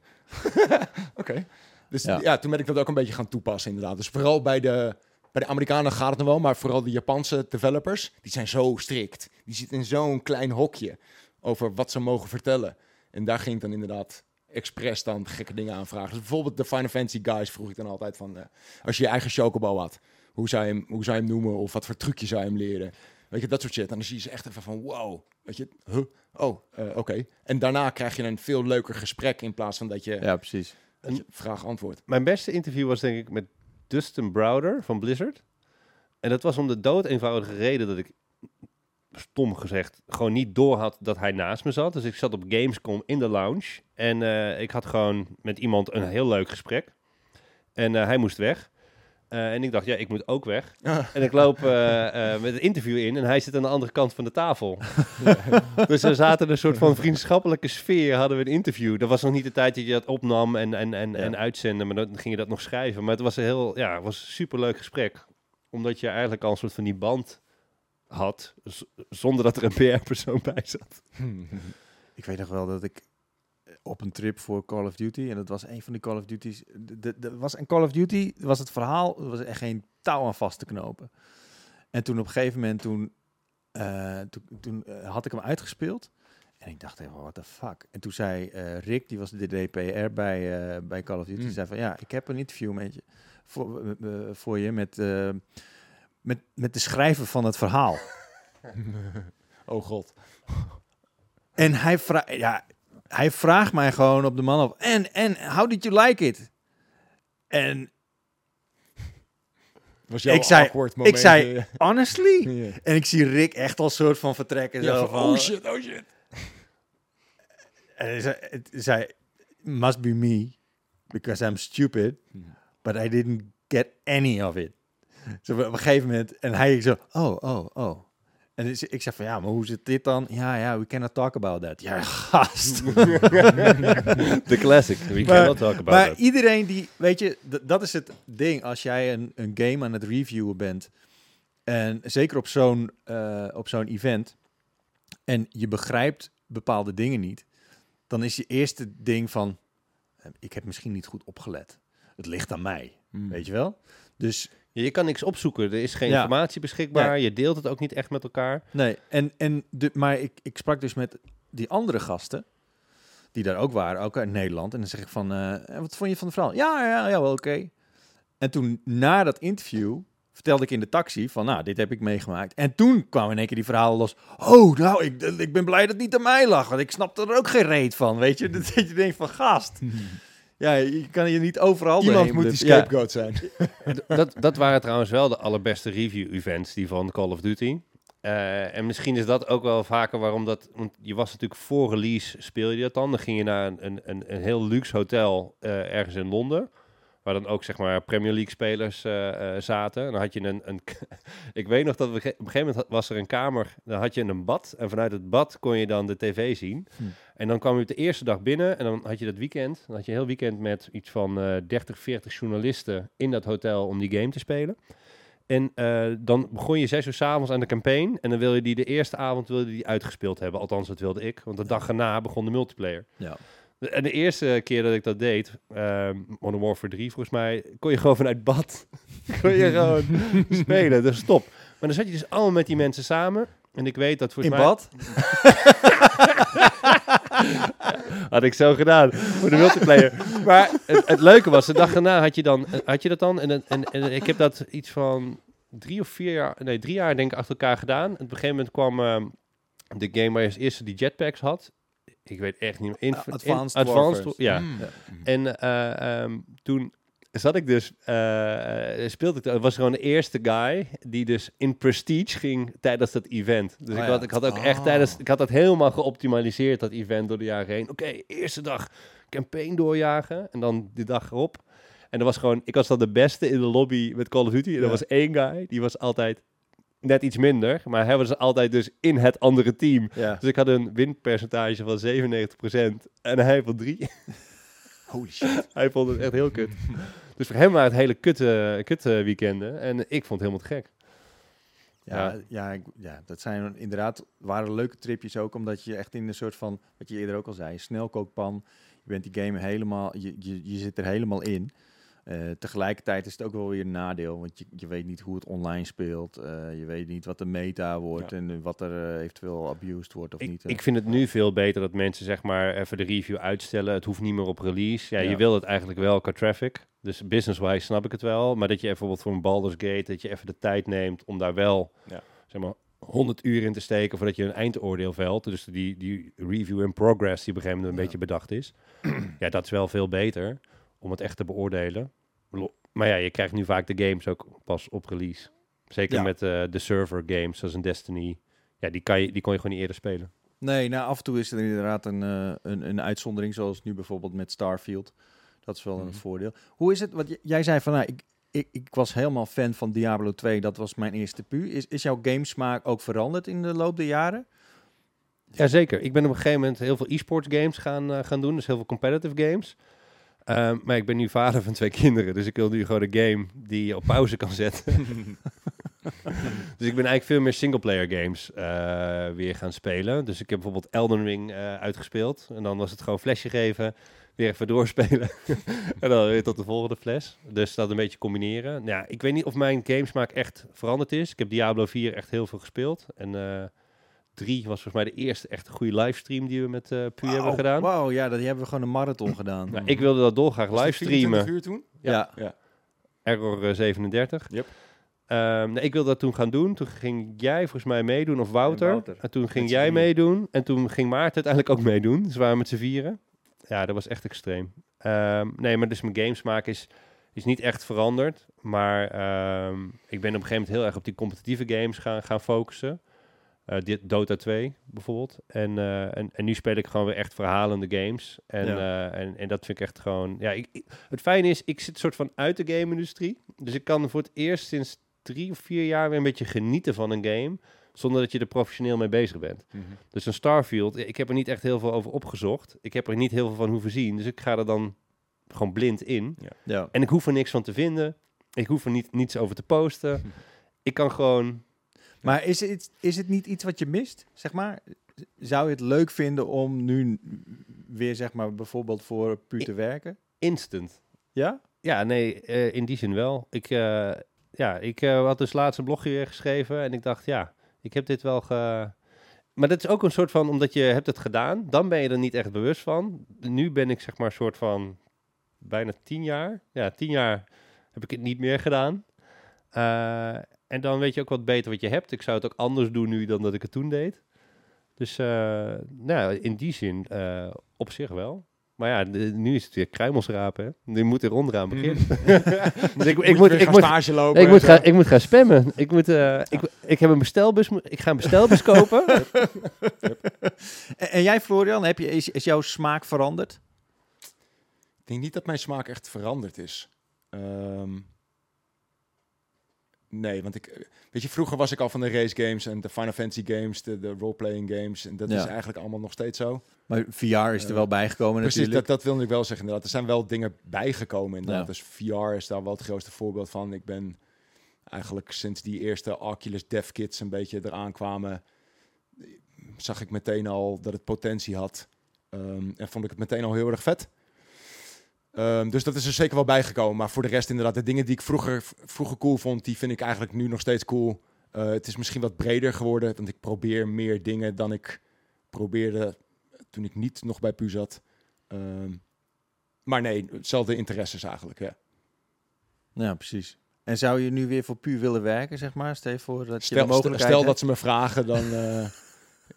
A: oké. Dus
B: Ja.
A: ja. toen ben ik dat ook een beetje gaan toepassen inderdaad. Dus vooral bij de, bij de Amerikanen gaat het nog wel, maar vooral de Japanse developers, die zijn zo strikt. Die zitten in zo'n klein hokje over wat ze mogen vertellen. En daar ging ik dan inderdaad expres dan gekke dingen aanvragen. Dus bijvoorbeeld de Final Fantasy guys vroeg ik dan altijd van... eh, als je je eigen chocobo had, hoe zou, je hem, hoe zou je hem noemen? Of wat voor trucje zou je hem leren? Weet je, dat soort shit. En dan zie je ze echt even van, wow. Weet je, huh? Oh, eh, oké. En daarna krijg je een veel leuker gesprek... in plaats van dat je,
B: Ja, precies.
A: je vraag-antwoord.
C: Mijn beste interview was denk ik met Dustin Browder van Blizzard. En dat was om de dood eenvoudige reden dat ik, stom gezegd, gewoon niet door had dat hij naast me zat. Dus ik zat op Gamescom in de lounge. En eh, ik had gewoon met iemand een heel leuk gesprek. En eh, hij moest weg. Eh, en ik dacht, ja, ik moet ook weg. En ik loop eh, eh, met het interview in en hij zit aan de andere kant van de tafel. dus we zaten in een soort van vriendschappelijke sfeer, hadden we een interview. Dat was nog niet de tijd dat je dat opnam en, en, en,
B: Ja.
C: en uitzenden, maar dan ging je dat nog schrijven. Maar het was een heel, ja, was een superleuk gesprek. Omdat je eigenlijk al een soort van die band had, zonder dat er een PR-persoon bij zat.
B: Ik weet nog wel dat ik op een trip voor Call of Duty, en dat was een van die Call of Duty's. de- de- de- was een Call of Duty, was het verhaal, er was echt geen touw aan vast te knopen. En toen op een gegeven moment, toen, eh, toen, toen eh, had ik hem uitgespeeld. En ik dacht even, what the fuck? En toen zei eh, Rick, die was de DPR bij, bij Call of Duty,
A: Hmm.
B: zei van ja, ik heb een interview met je, voor, voor je met, met, met de schrijver van het verhaal.
A: oh god.
B: En hij, vra ja, hij vraagt mij gewoon op de man op. En, en, how did you like it? En
A: Was jouw
B: Ik zei- ik zei,
A: eh,
B: honestly? En ik zie Rick echt al soort van vertrekken.
A: Ja,
B: zo
A: van, oh shit, oh shit.
B: En hij zei, het zei, must be me, because I'm stupid, but I didn't get any of it. Zo op een gegeven moment, en hij zo, oh, oh, oh. En dus ik zeg van, ja, maar hoe zit dit dan? Ja, ja, we cannot talk about that. Ja, gast.
C: De classic. We
B: Maar-
C: cannot talk about
B: Maar
C: that.
B: iedereen die, weet je, dat is het ding. Als jij een, een game aan het reviewen bent, en zeker op zo'n eh, op zo'n event, en je begrijpt bepaalde dingen niet, dan is je eerste ding van, eh, ik heb misschien niet goed opgelet. Het ligt aan mij,
A: Hmm.
B: weet je wel? Dus
C: je kan niks opzoeken. Er is geen
B: Ja.
C: informatie beschikbaar. Je deelt het ook niet echt met elkaar.
B: Nee, en, en de, maar ik, ik sprak dus met die andere gasten, die daar ook waren, ook uit Nederland. En dan zeg ik van, eh, wat vond je van de verhaal? Ja, ja, ja, wel oké. En toen, na dat interview, vertelde ik in de taxi van, nou, dit heb ik meegemaakt. En toen kwamen in één keer die verhalen los. Oh, nou, ik, ik ben blij dat het niet aan mij lag, want ik snapte er ook geen reet van, weet je. Dat je denkt van, gast. Ja, je kan je niet overal
A: Iemand moet die scapegoat zijn.
C: dat, dat waren trouwens wel de allerbeste review-events, die van Call of Duty. Eh, en misschien is dat ook wel vaker waarom dat... Want je was natuurlijk voor release, speel je dat dan. Dan ging je naar een, een, een, een heel luxe hotel eh, ergens in Londen. Waar dan ook zeg maar Premier League spelers eh, eh, zaten. En dan had je een, een ik weet nog dat we, op een gegeven moment was er een kamer. Dan had je een bad en vanuit het bad kon je dan de tv zien.
B: Hm.
C: En dan kwam je op de eerste dag binnen en dan had je dat weekend. Dan had je heel weekend met iets van eh 30, 40 journalisten in dat hotel om die game te spelen. En eh, dan begon je zes uur s'avonds aan de campaign. En dan wil je die de eerste avond wilde die uitgespeeld hebben. Althans, dat wilde ik. Want de dag erna begon de multiplayer.
B: Ja.
C: En de eerste keer dat ik dat deed, ehm Modern Warfare 3 volgens mij, kon je gewoon vanuit bad, kon je gewoon spelen. Dus stop. Maar dan zat je dus allemaal met die mensen samen. En ik weet dat
B: In
C: volgens mij...
B: bad?
C: Had ik zo gedaan voor de multiplayer. Maar het, het leuke was, de dag daarna had je, dan, had je dat dan. En, en, ik heb dat iets van drie of vier jaar, nee, drie jaar denk ik achter elkaar gedaan. En op een gegeven moment kwam ehm, de game waar je als eerste die jetpacks had. Ik weet echt niet meer. Inf- in-
B: Advanced
C: Advanced
B: Warfare.
C: ja.
A: Mm.
C: En eh, ehm, toen zat ik dus, eh, eh, speelde ik, het was gewoon de eerste guy die dus in Prestige ging tijdens dat event. Dus
B: Oh
C: ik,
B: ja.
C: had, ik had ook echt
A: Oh.
C: tijdens, ik had dat helemaal geoptimaliseerd, dat event door de jaren heen. Oké, eerste dag campaign doorjagen en dan de dag erop. En er was gewoon, ik was dan de beste in de lobby met Call of Duty. En er
B: Ja.
C: was één guy, die was altijd net iets minder, maar hij was altijd dus in het andere team.
B: Ja.
C: Dus ik had een winpercentage van 97% en hij van 3.
B: Holy shit.
C: Hij vond het echt heel kut. Dus voor hem waren het hele kutte, kutte weekenden. En ik vond het helemaal te gek.
B: Ja,
C: Ja.
B: ja. ik- ja, dat zijn inderdaad waren leuke tripjes ook, omdat je echt in een soort van, wat je eerder ook al zei, snelkookpan. Je bent die game helemaal, je, je, je zit er helemaal in. Eh, tegelijkertijd is het ook wel weer een nadeel, want je, je weet niet hoe het online speelt. Eh, je weet niet wat de meta wordt
A: Ja.
B: en eh, wat er eventueel abused wordt of
C: Ik,
B: niet.
C: ik vind het nu veel beter dat mensen zeg maar even de review uitstellen. Het hoeft niet meer op release. Ja,
B: Ja.
C: je wil het eigenlijk wel qua traffic. Dus business-wise snap ik het wel. Maar dat je bijvoorbeeld voor een Baldur's Gate, dat je even de tijd neemt om daar wel,
A: Ja.
C: zeg maar, 100 uur in te steken voordat je een eindoordeel velt. Dus die, die review in progress die op een gegeven moment een beetje bedacht is. ja, dat is wel veel beter om het echt te beoordelen. Maar ja, je krijgt nu vaak de games ook pas op release. Zeker
B: Ja.
C: met eh, de server games zoals een Destiny. Ja, die, kan je, die kon je gewoon niet eerder spelen.
B: Nee, nou af en toe is er inderdaad een, eh, een, een uitzondering, zoals nu bijvoorbeeld met Starfield. Dat is wel een
A: Mhm.
B: voordeel. Hoe is het? Wat j- jij zei van, nou, ik, ik, ik was helemaal fan van Diablo 2. Dat was mijn eerste pu. Is, is jouw gamesmaak ook veranderd in de loop der jaren?
C: Jazeker. Ik ben op een gegeven moment heel veel e-sports games gaan, eh, gaan doen. Dus heel veel competitive games. Ehm, maar ik ben nu vader van twee kinderen. Dus ik wil nu gewoon een game die je op pauze kan zetten. dus ik ben eigenlijk veel meer singleplayer games eh, weer gaan spelen. Dus ik heb bijvoorbeeld Elden Ring eh, uitgespeeld. En dan was het gewoon flesje geven. Weer even doorspelen. en dan weer tot de volgende fles. Dus dat een beetje combineren. Nou, ja, ik weet niet of mijn gamesmaak echt veranderd is. Ik heb Diablo 4 echt heel veel gespeeld. En eh 3 was volgens mij de eerste echt goede livestream die we met eh Pu hebben gedaan.
B: Wauw, ja, dat die hebben we gewoon een marathon gedaan.
C: Nou, ik wilde dat dolgraag livestreamen.
A: 24 uur toen?
B: ja.
C: Error eh, 37.
A: Yep.
C: Ehm, nee, ik wilde dat toen gaan doen. Toen ging jij volgens mij meedoen, of Wouter.
B: En
C: En,
B: Wouter.
C: toen ging jij meedoen. En toen ging Maarten uiteindelijk ook meedoen. Dus we waren met z'n vieren. Ja, dat was echt extreem. Ehm, nee, maar dus mijn gamesmaak is, is niet echt veranderd. Maar ehm, ik ben op een gegeven moment heel erg op die competitieve games gaan, gaan focussen. Eh, dit Dota 2 bijvoorbeeld. En, eh, en, en nu speel ik gewoon weer echt verhalende games. En,
B: Ja.
C: eh, en, en dat vind ik echt gewoon... Ja, ik, ik- het fijne is, ik zit soort van uit de game-industrie. Dus ik kan voor het eerst sinds drie of vier jaar weer een beetje genieten van een game. Zonder dat je er professioneel mee bezig bent.
A: Mhm.
C: Dus een Starfield, ik heb er niet echt heel veel over opgezocht. Ik heb er niet heel veel van hoeven zien. Dus ik ga er dan gewoon blind in.
B: ja.
C: En ik hoef er niks van te vinden. Ik hoef er niet, niets over te posten. Ik kan gewoon...
B: Maar is het, is het niet iets wat je mist, zeg maar? Zou je het leuk vinden om nu weer, zeg maar, bijvoorbeeld voor Pu te werken?
C: Instant.
B: Ja?
C: Ja, nee, eh, in die zin wel. Ik, eh, ja, ik eh, had dus laatst een blogje weer geschreven en ik dacht, ja, ik heb dit wel ge... Maar dat is ook een soort van, omdat je hebt het gedaan, dan ben je er niet echt bewust van. Nu ben ik zeg maar een soort van bijna tien jaar. Ja, tien jaar heb ik het niet meer gedaan. Eh, en dan weet je ook wat beter wat je hebt. Ik zou het ook anders doen nu dan dat ik het toen deed. Dus eh, nou, in die zin eh, op zich wel. Maar ja, de- nu is het weer kruimels rapen. Hè? Nu moet er onderaan beginnen. dus ik, ik, moet, ik,
A: gaan
C: moet,
A: stage lopen.
C: ik, moet gaan, ik moet gaan spammen. Ik, moet, eh, ik, ik heb een bestelbus. Ik ga een bestelbus kopen.
B: En, en jij, Florian, heb je, is, is jouw smaak veranderd?
A: Ik denk niet dat mijn smaak echt veranderd is. Ehm, nee, want ik... Weet je, vroeger was ik al van de race games en de Final Fantasy games, de, de role-playing games. En dat
B: Ja.
A: is eigenlijk allemaal nog steeds zo.
B: Maar VR is er
A: Eh,
B: wel bijgekomen
A: Precies,
B: natuurlijk.
A: dat, dat wilde ik wel zeggen inderdaad. Er zijn wel dingen bijgekomen inderdaad.
B: Ja.
A: Dus VR is daar wel het grootste voorbeeld van. Ik ben eigenlijk sinds die eerste Oculus Dev Kits een beetje eraan kwamen... zag ik meteen al dat het potentie had. Ehm, en vond ik het meteen al heel erg vet. Ehm, dus dat is er zeker wel bijgekomen. Maar voor de rest inderdaad, de dingen die ik vroeger, vroeger cool vond... die vind ik eigenlijk nu nog steeds cool. Eh, het is misschien wat breder geworden, want ik probeer meer dingen dan ik probeerde toen ik niet nog bij PU zat. Ehm, maar nee, hetzelfde interesses eigenlijk, ja.
B: Ja, precies. En zou je nu weer voor puur willen werken, zeg maar? Stel je voor dat je de
A: Stel,
B: mogelijkheid
A: stel
B: hebt.
A: dat ze me vragen, dan, eh,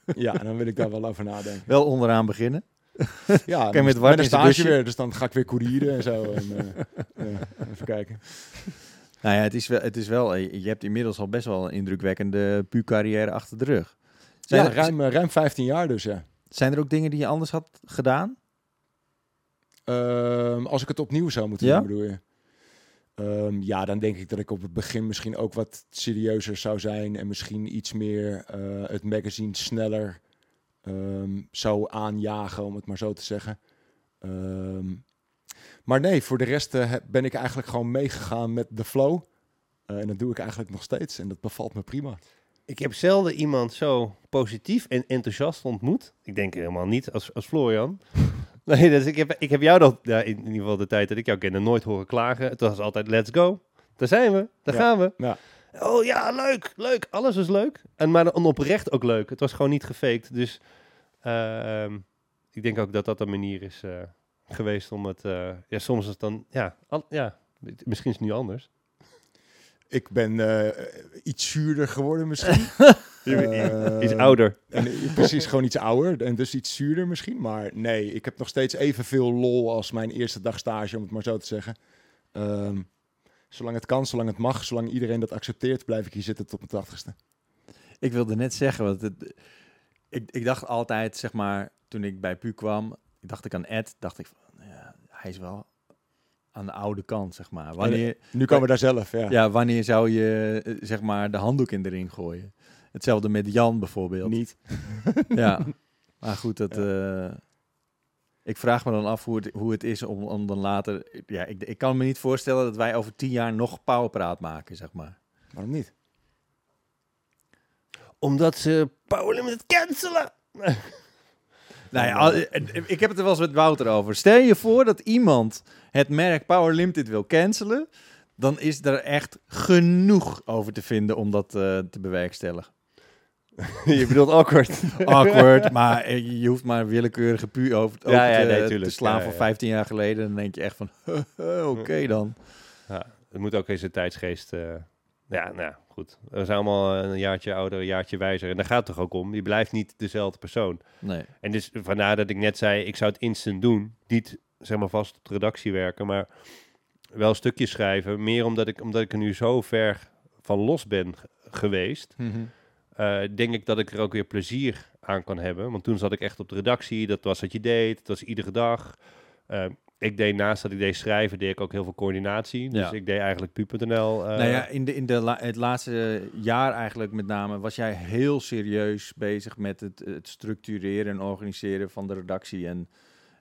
A: ja, dan wil ik daar wel over nadenken.
B: Wel onderaan beginnen.
A: Ja,
B: je met
A: met, een stage weer, dus dan ga ik weer courieren en zo. En, eh, ja, even kijken.
B: Nou ja, het is wel, het is wel eh, je hebt inmiddels al best wel een indrukwekkende puur-carrière achter de rug. Zijn,
A: Ja,
B: er,
A: ruim, eh, ruim 15 jaar dus, ja.
B: zijn er ook dingen die je anders had gedaan?
A: Ehm, als ik het opnieuw zou moeten
B: Ja?
A: doen, bedoel je? Ehm, ja, dan denk ik dat ik op het begin misschien ook wat serieuzer zou zijn en misschien iets meer eh, het magazine sneller ehm, zou aanjagen, om het maar zo te zeggen. Ehm, maar nee, voor de rest eh, ben ik eigenlijk gewoon meegegaan met de flow. Eh, en dat doe ik eigenlijk nog steeds en dat bevalt me prima.
C: Ik heb zelden iemand zo positief en enthousiast ontmoet. Ik denk helemaal niet als, als Florian. Nee, dus ik heb, ik heb jou dat, ja, in ieder geval de tijd dat ik jou kende, nooit horen klagen. Het was altijd let's go. Daar zijn we, daar
A: Ja,
C: gaan we.
A: ja.
C: Oh ja, leuk, leuk. Alles was leuk. En maar dan oprecht ook leuk. Het was gewoon niet gefaked. Dus ehm, ik denk ook dat dat een manier is eh, geweest om het... eh, ja, soms is het dan... Ja, al- ja, misschien is het nu anders.
A: Ik ben eh, iets zuurder geworden misschien. Eh,
C: Iets ouder.
A: En eh, precies gewoon iets ouder en dus iets zuurder misschien. Maar nee, ik heb nog steeds evenveel lol als mijn eerste dag stage, om het maar zo te zeggen. Ehm, zolang het kan, zolang het mag, zolang iedereen dat accepteert, blijf ik hier zitten tot mijn tachtigste.
B: Ik wilde net zeggen, want het, ik, ik dacht altijd, zeg maar, toen ik bij PU kwam, dacht ik aan Ed, dacht ik van, ja, hij is wel aan de oude kant, zeg maar. Wanneer,
A: Nu komen we daar zelf, ja.
B: ja, wanneer zou je, eh, zeg maar, de handdoek in de ring gooien? Hetzelfde met Jan bijvoorbeeld.
A: Niet.
B: Ja, maar goed, dat, eh, ik vraag me dan af hoe het, hoe het is om, om dan later... Ja, ik, ik kan me niet voorstellen dat wij over tien jaar nog powerpraat maken, zeg maar.
A: Waarom niet?
C: Omdat ze Power Limit cancelen.
B: Nou ja, eh, ik heb het er wel eens met Wouter over. Stel je voor dat iemand het merk Power Limited wil cancelen, dan is er echt genoeg over te vinden om dat eh, te bewerkstelligen.
C: je bedoelt awkward.
B: Awkward, maar eh, je hoeft maar een willekeurige pu over, over
C: Ja, ja,
B: te,
C: nee,
B: te slaan
C: Ja,
B: van
C: ja.
B: 15 jaar geleden. Dan denk je echt van, oké dan.
C: Ja, het moet ook eens een tijdsgeest... eh, ja, nou ja, goed. We zijn allemaal een jaartje ouder, een jaartje wijzer. En daar gaat het toch ook om. Je blijft niet dezelfde persoon.
B: Nee.
C: En dus vandaar dat ik net zei, ik zou het instant doen. Niet zeg maar vast op de redactie werken, maar wel stukjes schrijven. Meer omdat ik, omdat ik er nu zo ver van los ben geweest. Eh, denk ik dat ik er ook weer plezier aan kan hebben. Want toen zat ik echt op de redactie. Dat was wat je deed. Het was iedere dag. Eh, ik deed naast dat ik deed schrijven, deed ik ook heel veel coördinatie. Dus
B: Ja.
C: ik deed eigenlijk pu.nl. eh,
B: nou ja, in, de, in de la- het laatste jaar eigenlijk met name was jij heel serieus bezig met het, het structureren en organiseren van de redactie en,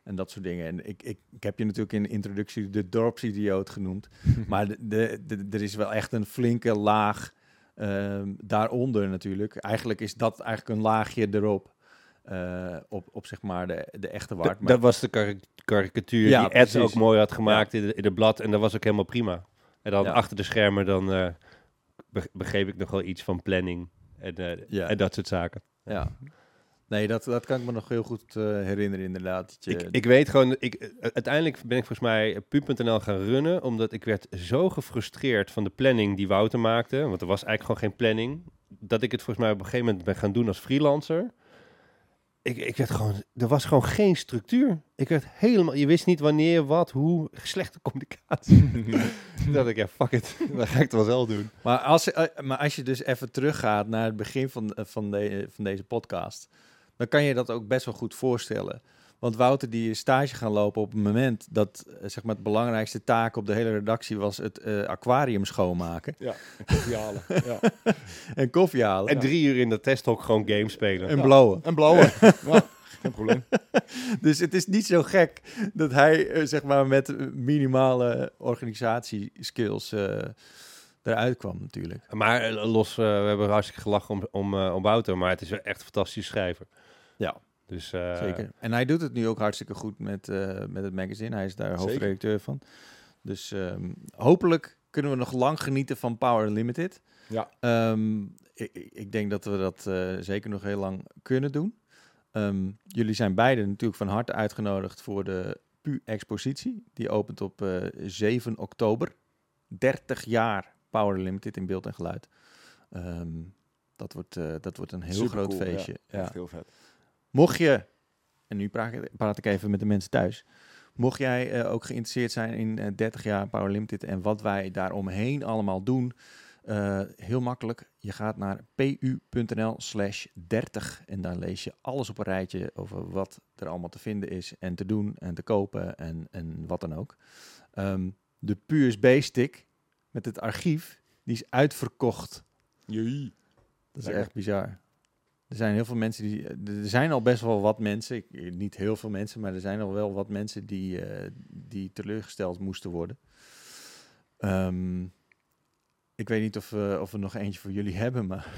B: en dat soort dingen. En ik, ik, ik heb je natuurlijk in de introductie de dorpsidioot genoemd, maar de, de, de- er is wel echt een flinke laag ehm, daaronder natuurlijk. Eigenlijk is dat eigenlijk een laagje erop. eh, op, op zeg maar de, de echte
C: Dat-
B: waard. Maar-
C: Dat was de kari- karikatuur
B: Ja,
C: die Ed
B: precies.
C: ook mooi had gemaakt in, de, in het blad. En dat was ook helemaal prima. En dan
B: Ja.
C: achter de schermen dan eh, be- begreep ik nog wel iets van planning en, eh, en dat soort zaken.
B: ja. Nee, dat, dat kan ik me nog heel goed eh, herinneren inderdaad. je-
C: Ik, ik weet gewoon, ik, eh, uiteindelijk ben ik volgens mij pu.nl gaan runnen, omdat ik werd zo gefrustreerd van de planning die Wouter maakte, want er was eigenlijk gewoon geen planning, dat ik het volgens mij op een gegeven moment ben gaan doen als freelancer. Ik, ik werd gewoon, er was gewoon geen structuur. Ik werd helemaal, je wist niet wanneer, wat, hoe, slechte communicatie. Toen dacht ik, ja, fuck it, dat ga ik het wel zelf doen.
B: Maar als, eh, maar als je dus even teruggaat naar het begin van, van, de, van deze podcast, dan kan je dat ook best wel goed voorstellen. Want Wouter die is stage gaan lopen op het moment dat eh, zeg maar, het belangrijkste taak op de hele redactie was het eh, aquarium schoonmaken
A: Ja, en koffie halen. ja.
B: en koffie halen
C: En drie uur in de testhok gewoon games spelen.
B: en blowen.
A: En blauwe. ja, geen probleem.
B: Dus het is niet zo gek dat hij eh, zeg maar met minimale organisatieskills eh eruit kwam natuurlijk.
C: Maar los, we hebben hartstikke gelachen om, om, eh, om Wouter, maar het is wel echt een fantastische schrijver.
B: Ja.
C: Dus, eh,
B: Zeker. En hij doet het nu ook hartstikke goed met, eh, met het magazine. Hij is daar hoofdredacteur van. Dus ehm, hopelijk kunnen we nog lang genieten van Power Limited.
A: Ja.
B: Ehm, ik, ik- denk dat we dat eh, zeker nog heel lang kunnen doen. Ehm, jullie zijn beiden natuurlijk van harte uitgenodigd voor de PU-expositie. Die opent op eh, 7 oktober. 30 jaar Power Limited in beeld en geluid. Dat, wordt, dat wordt een heel groot feestje.
A: Ja,
B: Ja.
A: echt heel vet.
B: Mocht je, en nu praat ik, praat ik even met de mensen thuis. Mocht jij eh, ook geïnteresseerd zijn in eh, 30 jaar Power Limited en wat wij daaromheen allemaal doen, eh, heel makkelijk. Je gaat naar pu.nl slash 30 en daar lees je alles op een rijtje over wat er allemaal te vinden is en te doen en te kopen en, en wat dan ook. Ehm, de USB-stick met het archief, die is uitverkocht.
A: Jee.
B: Dat is
A: Lekker.
B: echt bizar. Er zijn heel veel mensen die. Er zijn al best wel wat mensen. Ik, niet heel veel mensen, maar er zijn al wel wat mensen die, eh, die teleurgesteld moesten worden. Ehm, ik weet niet of we, of we nog eentje voor jullie hebben, maar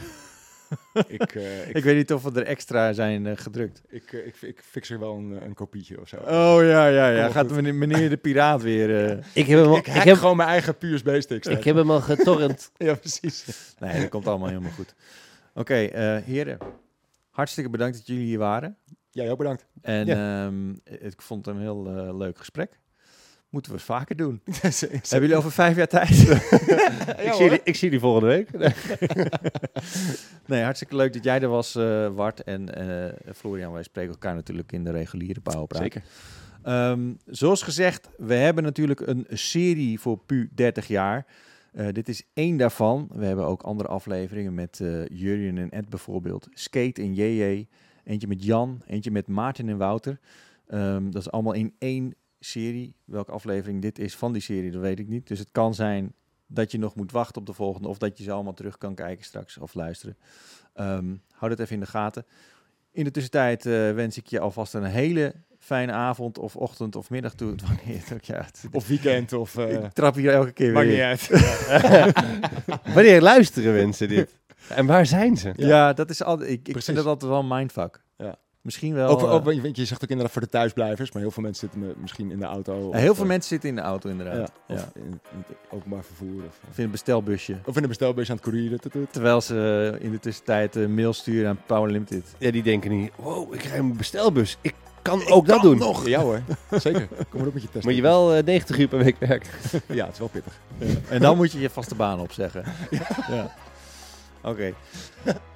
A: Ik, eh, ik,
B: ik weet niet of we er extra zijn eh, gedrukt.
A: ik, eh, ik, ik fix er wel een, een kopietje of zo.
B: Oh ja, ja, ja.
A: Kom
B: Gaat
A: goed.
B: meneer, meneer de Piraat weer. eh,
C: ik heb hem al,
A: ik
C: heb,
A: gewoon mijn eigen USB-stick.
C: ik heb hem al getorrent.
A: Ja, precies.
B: Nee, dat komt allemaal helemaal goed. Oké, eh, heren. Hartstikke bedankt dat jullie hier waren.
A: Jij ook bedankt.
B: En
C: Ja.
B: ehm, ik vond het een heel eh, leuk gesprek. Moeten we eens vaker doen.
A: Hebben
B: jullie over vijf jaar tijd?
C: ik, zie die, ik zie die volgende week.
B: nee, hartstikke leuk dat jij er was, eh Wart. En eh, Florian, wij spreken elkaar natuurlijk in de reguliere Powerpraat.
A: Zeker.
B: Ehm, zoals gezegd, we hebben natuurlijk een serie voor PU 30 jaar. Eh, dit is één daarvan. We hebben ook andere afleveringen met eh Jurjen en Ed bijvoorbeeld. Skate en JJ. Eentje met Jan, eentje met Maarten en Wouter. Ehm, dat is allemaal in één serie. Welke aflevering dit is van die serie, dat weet ik niet. Dus het kan zijn dat je nog moet wachten op de volgende... of dat je ze allemaal terug kan kijken straks of luisteren. Ehm hou dat even in de gaten. In de tussentijd eh, wens ik je alvast een hele fijne avond of ochtend of middag toe. Wanneer het ook ja, het-
A: Of weekend of... eh
B: ik trap hier elke keer
A: maakt
B: weer
A: niet uit.
C: Wanneer luisteren mensen dit? En waar zijn ze?
B: Ja, dat is altijd. Ik, ik vind dat altijd wel een mindfuck.
A: Ja.
B: Misschien wel.
A: Ook,
B: eh,
A: ook, want je zegt ook inderdaad voor de thuisblijvers, maar heel veel mensen zitten me- misschien in de auto.
B: heel veel
A: eh,
B: mensen zitten in de auto inderdaad. Ja,
A: of in, in het openbaar vervoer. Of,
B: Of in een bestelbusje.
A: of in een bestelbus aan het courieren.
B: Terwijl ze eh, in de tussentijd een mail sturen aan Power Limited.
C: Ja, die denken niet, wow, ik krijg een bestelbus. Ik kan ook dat doen.
A: Ja hoor, zeker. Kom maar op met je test.
C: Moet je wel eh, 90 uur per week werken.
A: Ja, het is wel pittig.
B: En dan moet je je vaste baan opzeggen. Ja. Oké.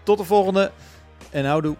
B: Tot de volgende. En houdoe.